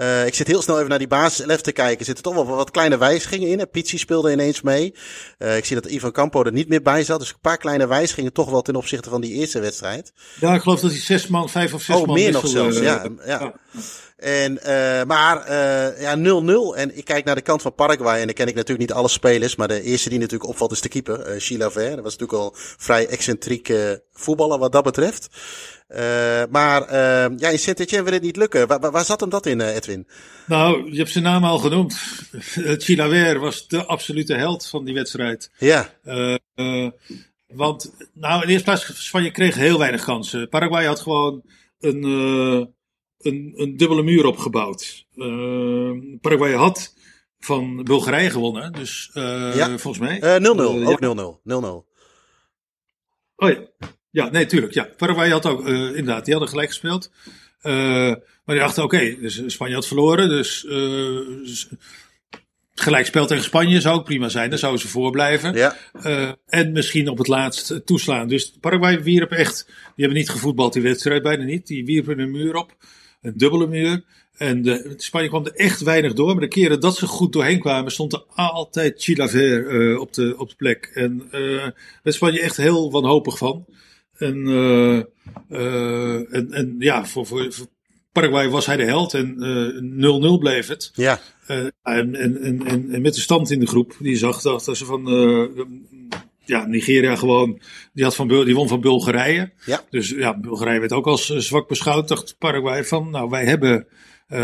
Uh, ik zit heel snel even naar die basis 11 te kijken. Er zitten toch wel wat kleine wijzigingen in. Pizzi speelde ineens mee. Uh, ik zie dat Ivan Campo er niet meer bij zat. Dus een paar kleine wijzigingen toch wel ten opzichte van die eerste wedstrijd. Ja, ik geloof dat hij zes man, vijf of zes oh, man... meer nog zelfs, ja. ja. ja. En, uh, maar uh, ja, 0-0. En ik kijk naar de kant van Paraguay. En dan ken ik natuurlijk niet alle spelers. Maar de eerste die natuurlijk opvalt is de keeper, uh, Chilaver. Dat was natuurlijk al vrij excentriek voetballer wat dat betreft. Uh, maar uh, ja, in Saint-Etienne wil het niet lukken. Waar, waar zat hem dat in, Edwin? Nou, je hebt zijn naam al genoemd. Chilaver was de absolute held van die wedstrijd. Ja. want, nou, in de eerste plaats, Spanje kreeg heel weinig kansen. Paraguay had gewoon een, een, een dubbele muur opgebouwd. Paraguay had van Bulgarije gewonnen, dus ja. volgens mij. 0-0, ook 0-0. 0-0. Oh ja. Ja, nee, tuurlijk. Ja. Paraguay had ook, uh, inderdaad, die hadden gelijk gespeeld. Uh, maar die dachten, oké, okay, dus Spanje had verloren. Dus uh, gelijk spel tegen Spanje zou ook prima zijn. Dan zouden ze voorblijven. Ja. en misschien op het laatst toeslaan. Dus Paraguay wierp echt, die hebben niet gevoetbald die wedstrijd, bijna niet. Die wierpen een muur op, een dubbele muur. En de, Spanje kwam er echt weinig door. Maar de keren dat ze goed doorheen kwamen, stond er altijd Chilaver uh, op, de, op de plek. En uh, daar is Spanje echt heel wanhopig van. En, uh, en, en ja, voor, voor, voor, Paraguay was hij de held en 0-0 uh, bleef het. Ja. en, en, en, en, met de stand in de groep, die zag dat ze van ja, Nigeria gewoon, die, had van, die won van Bulgarije. Ja. Dus ja, Bulgarije werd ook als zwak beschouwd. Dacht Paraguay van, nou wij hebben uh,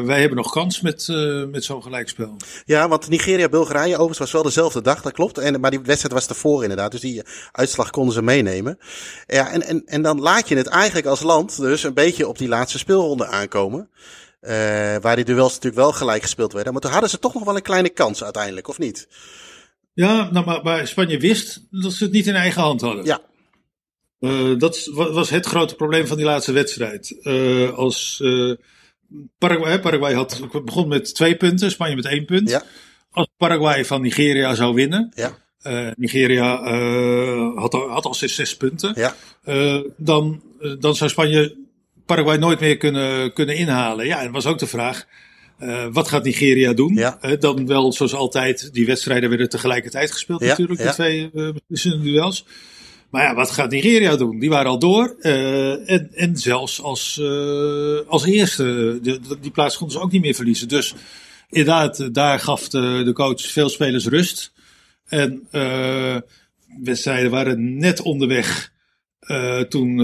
wij hebben nog kans met, uh, met zo'n gelijkspel. Ja, want Nigeria-Bulgarije overigens was wel dezelfde dag, dat klopt. En, maar die wedstrijd was ervoor inderdaad, dus die uitslag konden ze meenemen. Ja, en, en, en dan laat je het eigenlijk als land dus een beetje op die laatste speelronde aankomen. Uh, waar die duels natuurlijk wel gelijk gespeeld werden. Maar toen hadden ze toch nog wel een kleine kans uiteindelijk, of niet? Ja, nou, maar, maar Spanje wist dat ze het niet in eigen hand hadden. Ja. Uh, dat was het grote probleem van die laatste wedstrijd. Uh, als uh, Paraguay, Paraguay had, begon met twee punten, Spanje met één punt. Ja. Als Paraguay van Nigeria zou winnen, ja. Nigeria had, had al zes, zes punten, ja. dan, dan zou Spanje Paraguay nooit meer kunnen, kunnen inhalen. Ja, en was ook de vraag, wat gaat Nigeria doen? Ja. dan wel, zoals altijd, die wedstrijden werden tegelijkertijd gespeeld ja. natuurlijk, de twee beslissende duels. Maar ja, wat gaat Nigeria doen? Die waren al door. En, en zelfs als, als eerste. De, die plaats konden ze ook niet meer verliezen. Dus inderdaad, daar gaf de, de coach veel spelers rust. En wedstrijden waren net onderweg. toen,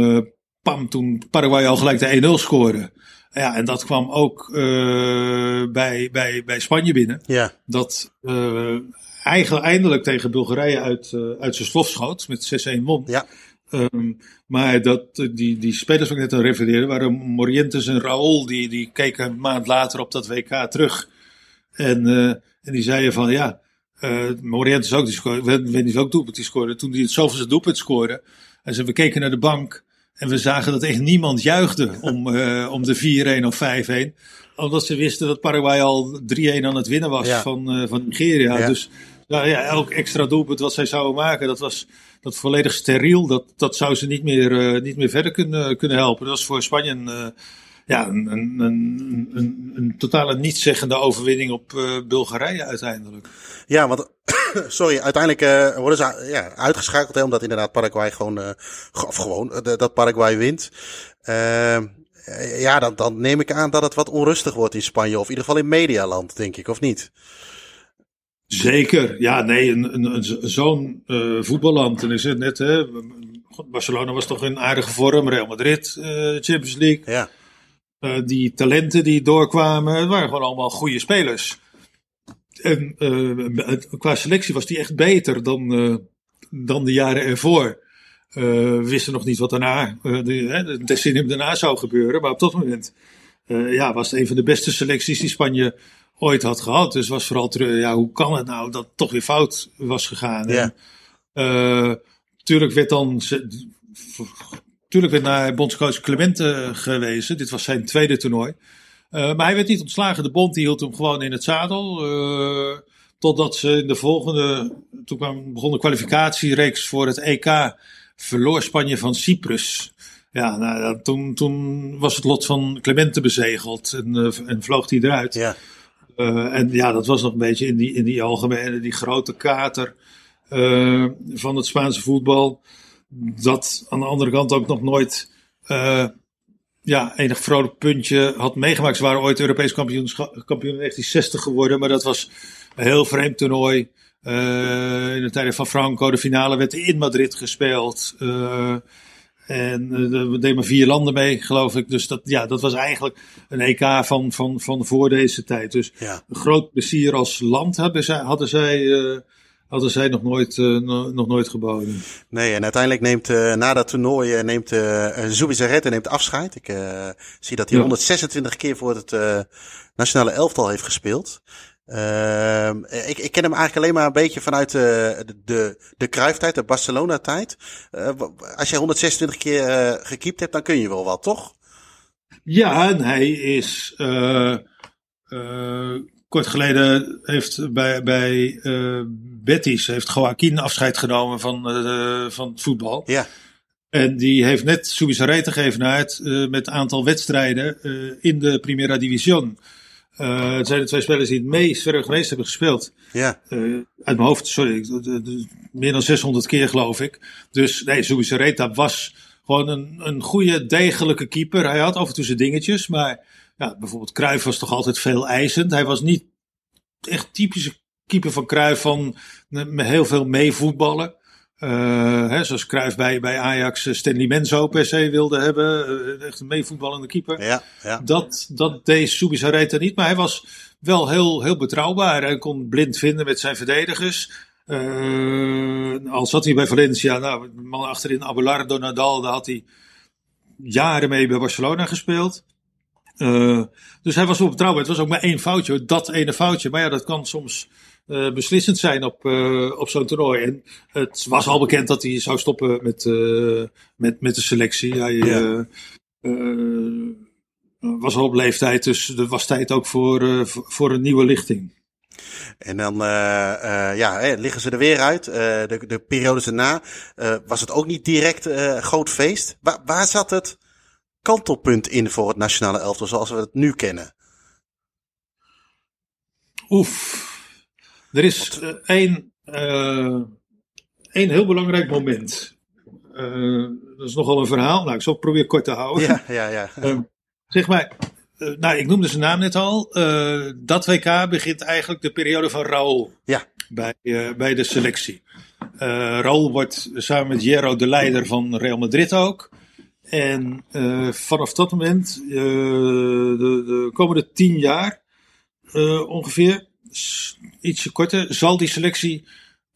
pam, toen Paraguay al gelijk de 1-0 scoorde. Ja, en dat kwam ook bij, bij, bij Spanje binnen. Ja. Dat eigenlijk eindelijk tegen Bulgarije uit, uh, uit zijn slof schoot. Met 6-1 won. Ja. Um, maar dat, die, die spelers waar ik net aan refereerde, waren Morientes en Raúl. Die, die keken een maand later op dat WK terug. En, en die zeiden van ja, Morientes ook, die scoorde, weet niet welk doelpunt die scoorde. Toen hij het zoveelste doelpunt scoorde. En ze, we keken naar de bank. En we zagen dat echt niemand juichte om, uh, om de 4-1 of 5-1. Omdat ze wisten dat Paraguay al 3-1 aan het winnen was Ja. van, uh, van Nigeria. Ja. Dus ja, ja, elk extra doelpunt wat zij zouden maken, dat was dat volledig steriel. Dat, dat zou ze niet meer, uh, niet meer verder kunnen, kunnen helpen. Dat was voor Spanje een, ja, een, een, een, een, een totale nietszeggende overwinning op Bulgarije uiteindelijk. Ja, want sorry, uiteindelijk uh, worden ze ja, uitgeschakeld, hè, omdat inderdaad Paraguay gewoon, of gewoon uh, dat Paraguay wint. Uh, ja, dan, dan neem ik aan dat het wat onrustig wordt in Spanje, of in ieder geval in medialand, denk ik, of niet? Zeker, ja, nee, een, een, een, zo'n uh, voetballand. En is het net, hè, Barcelona was toch in aardige vorm, Real Madrid, uh, Champions League. Ja. Uh, die talenten die doorkwamen, het waren gewoon allemaal goede spelers. En qua selectie was die echt beter dan, dan de jaren ervoor. we wisten nog niet wat daarna, de, decennium daarna zou gebeuren, maar op dat moment ja, was het een van de beste selecties die Spanje ooit had gehad. Dus was vooral terug, ja, hoe kan het nou dat het toch weer fout was gegaan? Ja. En, tuurlijk werd dan, tuurlijk werd naar bondscoach Clemente gewezen. Dit was zijn tweede toernooi. Uh, maar hij werd niet ontslagen. De bond die hield hem gewoon in het zadel. Uh, totdat ze in de volgende, toen kwam, begon de kwalificatiereeks voor het EK, verloor Spanje van Cyprus. Ja, nou, toen, toen was het lot van Clemente bezegeld en, uh, en vloog hij eruit. Ja. Uh, en ja, dat was nog een beetje in die, in die algemene, die grote kater uh, van het Spaanse voetbal. Dat aan de andere kant ook nog nooit uh, ja, enig vrolijk puntje had meegemaakt. Ze waren ooit Europees kampioen, kampioen in 1960 geworden, maar dat was een heel vreemd toernooi. in de tijden van Franco, de finale werd in Madrid gespeeld. En uh, we deden maar vier landen mee, geloof ik. Dus dat, ja, dat was eigenlijk een EK van, van, van voor deze tijd. Dus ja. een groot plezier als land hadden zij, hadden zij, hadden zij nog, nooit, uh, nog nooit geboden. Nee, en uiteindelijk neemt na dat toernooi neemt uh, Zubizarreta neemt afscheid. Ik zie dat hij ja. 126 keer voor het nationale elftal heeft gespeeld. Uh, ik, ik ken hem eigenlijk alleen maar een beetje vanuit de, de, de Cruijff-tijd, de Barcelona-tijd. Als je 126 keer gekiept hebt, dan kun je wel wat, toch? Ja, en hij is kort geleden heeft bij, bij Betis heeft Joaquin afscheid genomen van, van het voetbal. Ja. En die heeft net Subisarete gegeven uit met een aantal wedstrijden in de Primera División. Uh, het zijn de twee spelers die het meest geweest hebben gespeeld. Ja. Uh, uit mijn hoofd, sorry, meer dan 600 keer geloof ik. Dus nee, Suisse Reta was gewoon een, een goede, degelijke keeper. Hij had af en toe zijn dingetjes, maar ja, bijvoorbeeld Cruijff was toch altijd veel eisend. Hij was niet echt typische keeper van Cruijff van met heel veel meevoetballen. Uh, hè, zoals Cruijff bij, bij Ajax Stanley Menzo per se wilde hebben. Uh, echt een meevoetballende keeper. Ja, ja. Dat, dat deed Subisareta niet. Maar hij was wel heel, heel betrouwbaar. Hij kon blind vinden met zijn verdedigers. Uh, al zat hij bij Valencia. Nou, man achterin Abelardo Nadal. Daar had hij jaren mee bij Barcelona gespeeld. dus hij was wel betrouwbaar. Het was ook maar één foutje. Dat ene foutje. Maar ja, dat kan soms uh, beslissend zijn op, uh, op zo'n toernooi. En het was al bekend dat hij zou stoppen met, uh, met, met de selectie. Hij ja. was al op leeftijd, dus er was tijd ook voor, voor een nieuwe lichting. En dan ja, hè, liggen ze er weer uit. de, de periodes erna was het ook niet direct groot feest. Waar, waar zat het kantelpunt in voor het nationale elftal zoals we het nu kennen? Oef. Er is uh, één, uh, één heel belangrijk moment. Uh, dat is nogal een verhaal. Nou, ik zal het proberen kort te houden. Ja, ja, ja. zeg maar, nou, ik noemde zijn naam net al. dat WK begint eigenlijk de periode van Raúl. Ja. Bij, bij de selectie. Raúl wordt samen met Jero de leider van Real Madrid ook. En vanaf dat moment, de, de komende tien jaar ongeveer, ietsje korter, zal die selectie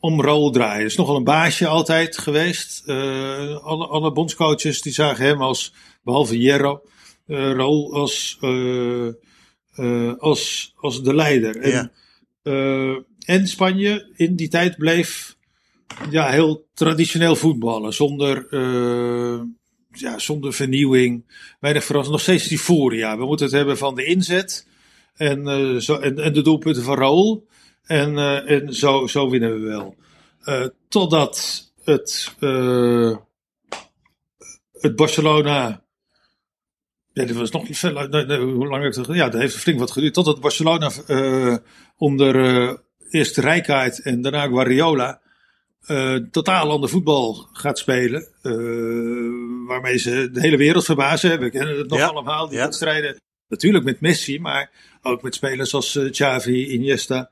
om Raul draaien. is nogal een baasje altijd geweest. Uh, alle, alle bondscoaches die zagen hem als, behalve Jero, uh, Raul als, uh, als, als de leider. En, ja. en Spanje in die tijd bleef ja, heel traditioneel voetballen. Zonder, ja, zonder vernieuwing. Weinig verrassing. Nog steeds die furia. We moeten het hebben van de inzet. En, uh, zo, en, en, de doelpunten van Raúl. En, uh, en zo, zo winnen we wel. Uh, totdat het, het Barcelona. Ja, dat was nog veel. Nee, nee, hoe lang heeft het Ja, dat heeft flink wat geduurd. Totdat Barcelona onder eerst Rijkaard en daarna Guardiola. totaal ander voetbal gaat spelen. waarmee ze de hele wereld verbazen. We kennen het nog ja, allemaal, die ja. Natuurlijk met Messi, maar ook met spelers als uh, Xavi, Iniesta.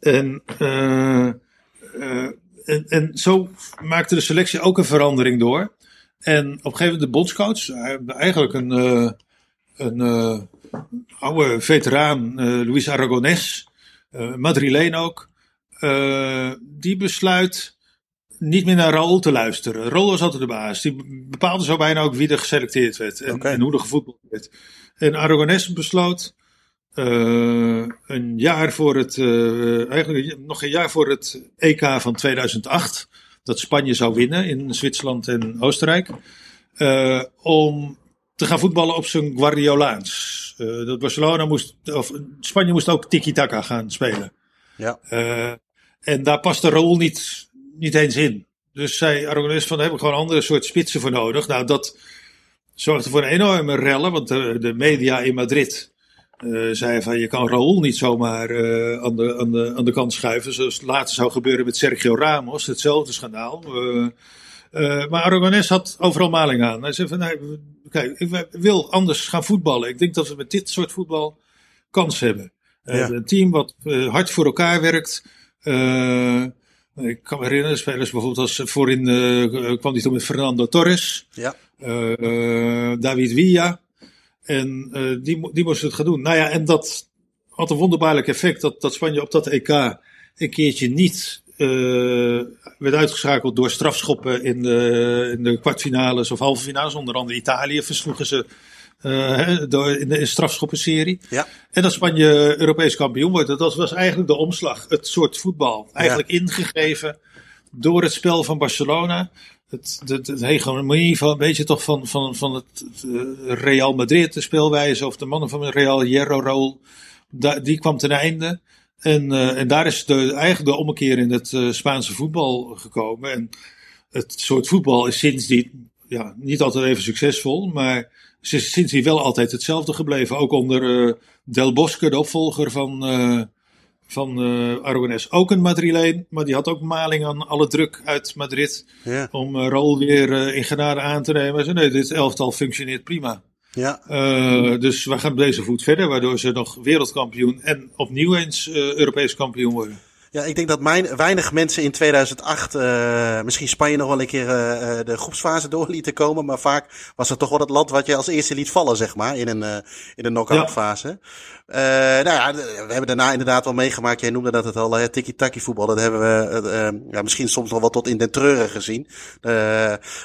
En, uh, en, en zo maakte de selectie ook een verandering door. En op een gegeven moment de bondscoach, eigenlijk een, een oude veteraan, Luis Aragonés, Madrileen ook, die besluit niet meer naar Raoul te luisteren. Raoul was altijd de baas. Die bepaalde zo bijna ook wie er geselecteerd werd en, en hoe er gevoetbald werd. En Aragonés besloot uh, een jaar voor het, uh, eigenlijk nog een jaar voor het EK van 2008, dat Spanje zou winnen in Zwitserland en Oostenrijk, uh, om te gaan voetballen op zijn Guardiolaans. dat Barcelona moest, of Spanje moest ook tiki-taka gaan spelen. Ja. en daar paste Raúl niet, niet eens in. Dus zei Aragonés van, daar heb ik gewoon andere soort spitsen voor nodig. Nou, dat zorgde voor een enorme rellen, want de, de media in Madrid uh, zei van je kan Raúl niet zomaar uh, aan, de, aan, de, aan de kant schuiven. Zoals het later zou gebeuren met Sergio Ramos, hetzelfde schandaal. Uh, maar Aragonés had overal maling aan. Hij zei van nee, kijk, ik wil anders gaan voetballen. Ik denk dat we met dit soort voetbal kans hebben. Ja. Een team wat hard voor elkaar werkt. Ik kan me herinneren, spelers bijvoorbeeld als voorin kwam hij toen met Fernando Torres. Ja. David Villa. En uh, die, die moesten het gaan doen. Nou ja, en dat had een wonderbaarlijk effect dat, dat Spanje op dat EK een keertje niet werd uitgeschakeld door strafschoppen in de, in de kwartfinales of halve finales. Onder andere Italië versloegen ze door, in de strafschoppenserie. Ja. En dat Spanje Europees kampioen wordt. Dat was eigenlijk de omslag. Het soort voetbal. Eigenlijk ja. ingegeven door het spel van Barcelona het, het, het hegemonie van, weet je toch, van, van, van het Real Madrid, de speelwijze, of de mannen van Real Hierro die kwam ten einde. En, uh, en daar is de, eigenlijk de ommekeer in het uh, Spaanse voetbal gekomen. En het soort voetbal is sindsdien ja, niet altijd even succesvol, maar is sindsdien wel altijd hetzelfde gebleven. Ook onder uh, Del Bosque, de opvolger van, van uh, Aragonés ook een Madrileen, maar die had ook maling aan alle druk uit Madrid ja. om uh, weer uh, in genade aan te nemen. Ze nee, dit elftal functioneert prima. Ja. dus we gaan op deze voet verder, waardoor ze nog wereldkampioen en opnieuw eens Europees kampioen worden. Ja, ik denk dat mijn, weinig mensen in 2008 uh, misschien Spanje nog wel een keer uh, de groepsfase door lieten komen. Maar vaak was het toch wel het land wat je als eerste liet vallen, zeg maar, in een, uh, in een knock-out fase. Ja. nou ja, we hebben daarna inderdaad wel meegemaakt. Jij noemde dat het al, uh, tiki-taki voetbal. Dat hebben we ja, misschien soms nog wel tot in den treuren gezien.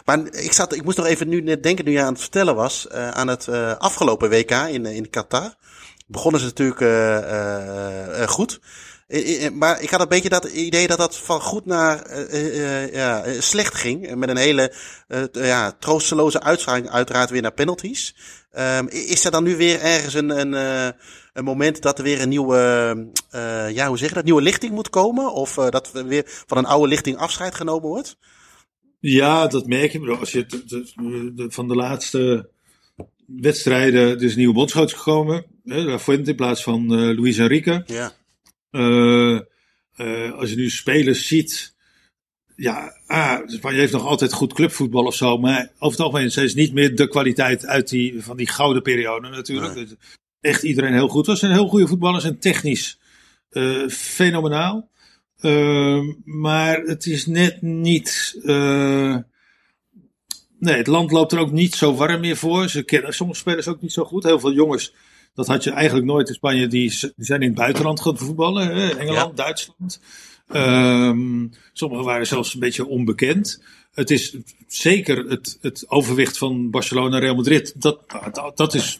maar ik, zat, ik moest nog even nu net denken, nu je aan het vertellen was, aan het afgelopen WK in, in Qatar. Begonnen ze natuurlijk goed. Maar ik had een beetje dat idee dat dat van goed naar uh, uh, ja, slecht ging. Met een hele uh, ja, troosteloze uitstraling uiteraard weer naar penalties. Um, is er dan nu weer ergens een, een, een moment dat er weer een nieuwe, ja, hoe zeg je dat, nieuwe lichting moet komen? Of dat er weer van een oude lichting afscheid genomen wordt? Ja, dat merk je. Als je de, de, de, van de laatste wedstrijden, dus nieuwe bondscoach gekomen. Hè, in plaats van Luis Enrique. Ja. Uh, uh, als je nu spelers ziet. Ja, ah, Spanje heeft nog altijd goed clubvoetbal of zo. Maar over het algemeen is niet meer de kwaliteit uit die, van die gouden periode natuurlijk. Nee. Echt iedereen heel goed was. En heel goede voetballers en technisch uh, fenomenaal. maar het is net niet. nee, het land loopt er ook niet zo warm meer voor. Ze kennen sommige spelers ook niet zo goed. Heel veel jongens dat had je eigenlijk nooit in Spanje. Die, die zijn in het buitenland gaan voetballen. Hè? Engeland, ja. Duitsland. Um, sommigen waren zelfs een beetje onbekend. Het is zeker het, het overwicht van Barcelona en Real Madrid. Dat, dat, dat is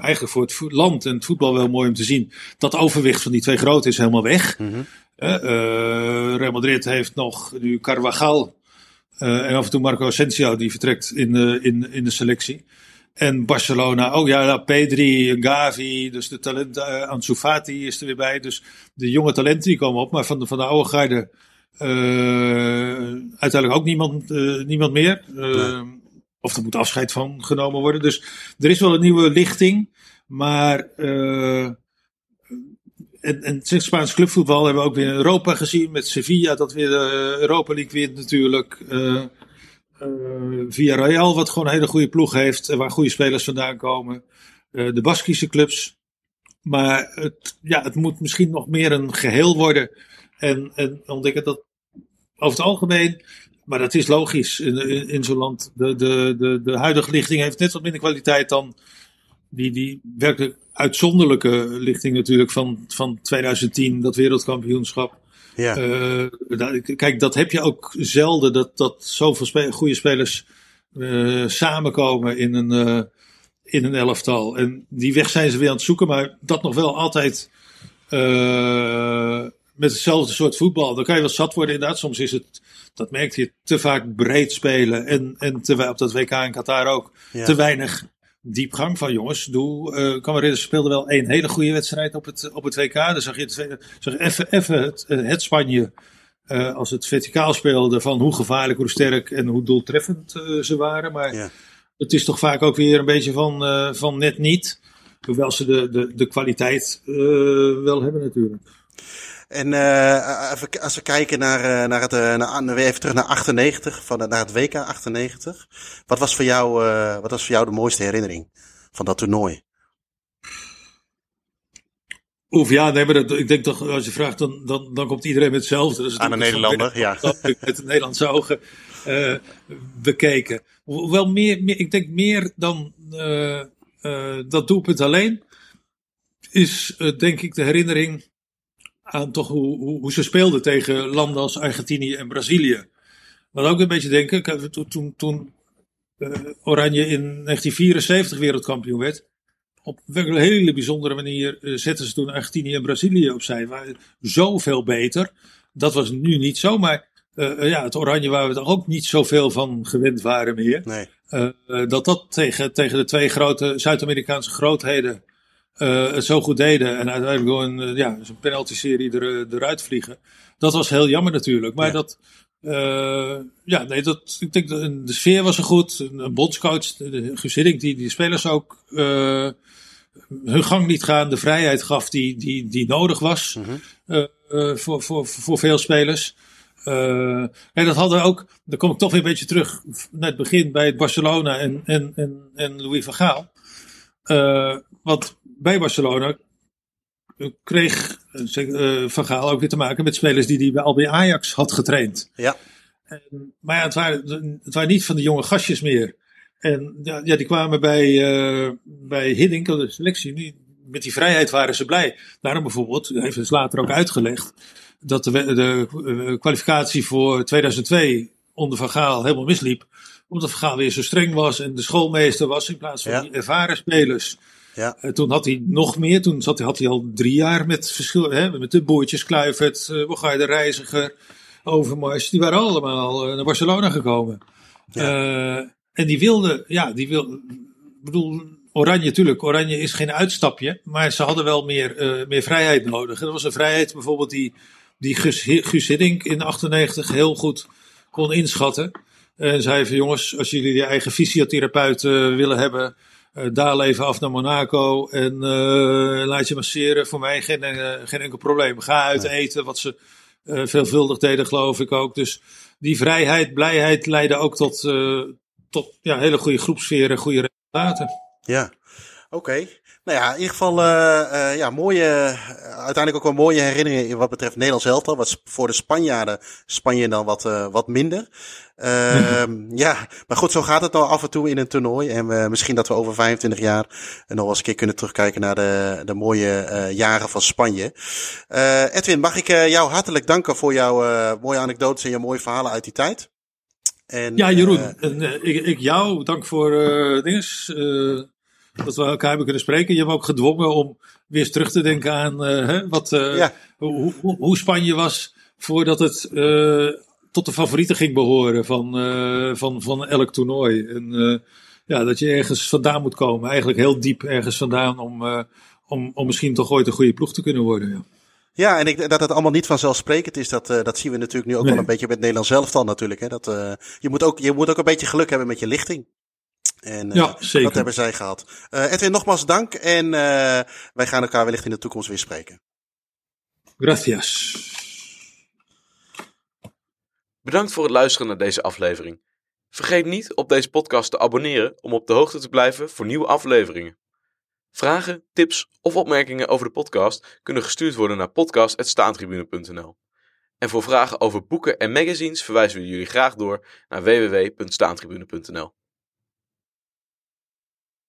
eigenlijk voor het land en het voetbal wel mooi om te zien. Dat overwicht van die twee grote is helemaal weg. Mm -hmm. uh, Real Madrid heeft nog nu Carvajal. Uh, en af en toe Marco Asensio die vertrekt in, uh, in, in de selectie. En Barcelona ook, ja, Pedri, Gavi, dus de talenten, uh, Ansu Fati is er weer bij. Dus de jonge talenten die komen op, maar van de, van de oude garde uh, uiteindelijk ook niemand, uh, niemand meer. Nee. Of er moet afscheid van genomen worden. Dus er is wel een nieuwe lichting, maar en, en sinds Spaans clubvoetbal hebben we ook weer Europa gezien met Sevilla, dat weer de Europa League wint natuurlijk. Uh, Villarreal, wat gewoon een hele goede ploeg heeft, waar goede spelers vandaan komen. Uh, de Baskische clubs. Maar het, ja, het moet misschien nog meer een geheel worden. En, en ontdekken dat over het algemeen, maar dat is logisch in, in, in zo'n land. De, de, de, de huidige lichting heeft net wat minder kwaliteit dan die, die werkelijk uitzonderlijke lichting natuurlijk van, van 2010, dat wereldkampioenschap. Ja. Uh, kijk, dat heb je ook zelden, dat, dat zoveel spe goede spelers uh, samenkomen in een, uh, in een elftal. En die weg zijn ze weer aan het zoeken, maar dat nog wel altijd met hetzelfde soort voetbal. Dan kan je wel zat worden inderdaad. Soms is het, dat merkt je, te vaak breed spelen. En, en te, op dat WK in Qatar ook, ja. te weinig diepgang van jongens. Doe, uh, me speelde wel een hele goede wedstrijd op het, op het WK. Dan zag je het, zag even, even het, het Spanje uh, als het verticaal speelde van hoe gevaarlijk, hoe sterk en hoe doeltreffend uh, ze waren. Maar ja. het is toch vaak ook weer een beetje van, van net niet. Hoewel ze de, de, de kwaliteit wel hebben natuurlijk. En uh, even, als we kijken naar, uh, naar het, uh, naar, even terug naar 98, van, naar het WK 98. Wat was voor jou, uh, wat was voor jou de mooiste herinnering van dat toernooi? Oef, ja, nee, maar dat, ik denk toch, als je vraagt, dan, dan, dan komt iedereen met hetzelfde. Dus Aan de Nederlander, ja. Met de Nederlandse ogen bekeken. Wel meer, meer, ik denk meer dan dat doelpunt alleen, is denk ik de herinnering aan toch hoe, hoe, hoe, ze speelden tegen landen als Argentinië en Brazilië. Wat ook een beetje denken, toen, toen uh, Oranje in 1974 wereldkampioen werd, op een hele bijzondere manier uh, zetten ze toen Argentinië en Brazilië opzij. Waren zoveel beter. Dat was nu niet zo, maar uh, ja, het Oranje waar we er ook niet zoveel van gewend waren meer. Nee. dat dat tegen, tegen de twee grote Zuid-Amerikaanse grootheden uh, het zo goed deden. En uiteindelijk door een, uh, ja, zo'n penalty-serie er, eh, eruit vliegen. Dat was heel jammer natuurlijk. Maar ja. dat, uh, ja, nee, dat, ik denk dat de sfeer was er goed. Een, een bondscoach, de die die spelers ook hun gang niet gaan, de vrijheid gaf die, die, die nodig was uh, voor, voor, voor veel spelers. Uh, en dat hadden ook, dan kom ik toch weer een beetje terug naar het begin bij het Barcelona en, en, en, en Louis van Gaal. Uh, want bij Barcelona kreeg uh, Van Gaal ook weer te maken met spelers die hij al bij Ajax had getraind. Ja. En, maar ja, het waren, het waren niet van de jonge gastjes meer. En ja, die kwamen bij, uh, bij Hiddink, de selectie, met die vrijheid waren ze blij. Daarom bijvoorbeeld, heeft ze later ook uitgelegd, dat de, de kwalificatie voor 2002 onder Van Gaal helemaal misliep. Omdat Gaal weer zo streng was en de schoolmeester was in plaats van ja. die ervaren spelers. Ja. Uh, toen had hij nog meer. Toen zat, had hij al drie jaar met verschil, hè, met de boertjes, Kluivert, uh, de Reiziger, Overmars. Die waren allemaal uh, naar Barcelona gekomen. Ja. en die wilden, ja, die wilden, ik bedoel, Oranje natuurlijk. Oranje is geen uitstapje, maar ze hadden wel meer, meer vrijheid nodig. En dat was een vrijheid bijvoorbeeld die, die Guus, Guus Hiddink in 98 heel goed kon inschatten. En zei van jongens, als jullie je eigen fysiotherapeut willen hebben, uh, daal even af naar Monaco en laat je masseren. Voor mij geen, geen enkel probleem. Ga uit eten, wat ze veelvuldig deden, geloof ik ook. Dus die vrijheid, blijheid leiden ook tot, tot ja, hele goede groepsferen, goede resultaten. Ja, oké. Okay. Nou ja, in ieder geval uh, uh, ja, mooie, uiteindelijk ook wel mooie herinneringen wat betreft Nederlands elftal. Wat voor de Spanjaarden, Spanje dan wat, wat minder. Uh, ja, maar goed, zo gaat het nou af en toe in een toernooi. En uh, misschien dat we over 25 jaar nog eens een keer kunnen terugkijken naar de, de mooie jaren van Spanje. Edwin, mag ik jou hartelijk danken voor jouw mooie anekdotes en je mooie verhalen uit die tijd. En, ja, Jeroen, en, ik, ik, jou dank voor dinges, dat we elkaar hebben kunnen spreken. Je hebt me ook gedwongen om weer eens terug te denken aan hè, wat, ja. hoe, hoe, hoe Spanje was voordat het tot de favorieten ging behoren van, van, van elk toernooi. En ja, dat je ergens vandaan moet komen. Eigenlijk heel diep ergens vandaan om, uh, om, om misschien toch ooit een goede ploeg te kunnen worden. Ja. Ja, en ik, dat het allemaal niet vanzelfsprekend is, dat, uh, dat zien we natuurlijk nu ook nee. wel een beetje met Nederland zelf dan natuurlijk. Hè? Dat, uh, je, moet ook, je moet ook een beetje geluk hebben met je lichting. En uh, ja, zeker. dat hebben zij gehad. Uh, Edwin, nogmaals dank en uh, wij gaan elkaar wellicht in de toekomst weer spreken. Gracias. Bedankt voor het luisteren naar deze aflevering. Vergeet niet op deze podcast te abonneren om op de hoogte te blijven voor nieuwe afleveringen. Vragen, tips of opmerkingen over de podcast kunnen gestuurd worden naar podcast.staantribune.nl. En voor vragen over boeken en magazines verwijzen we jullie graag door naar www.staantribune.nl.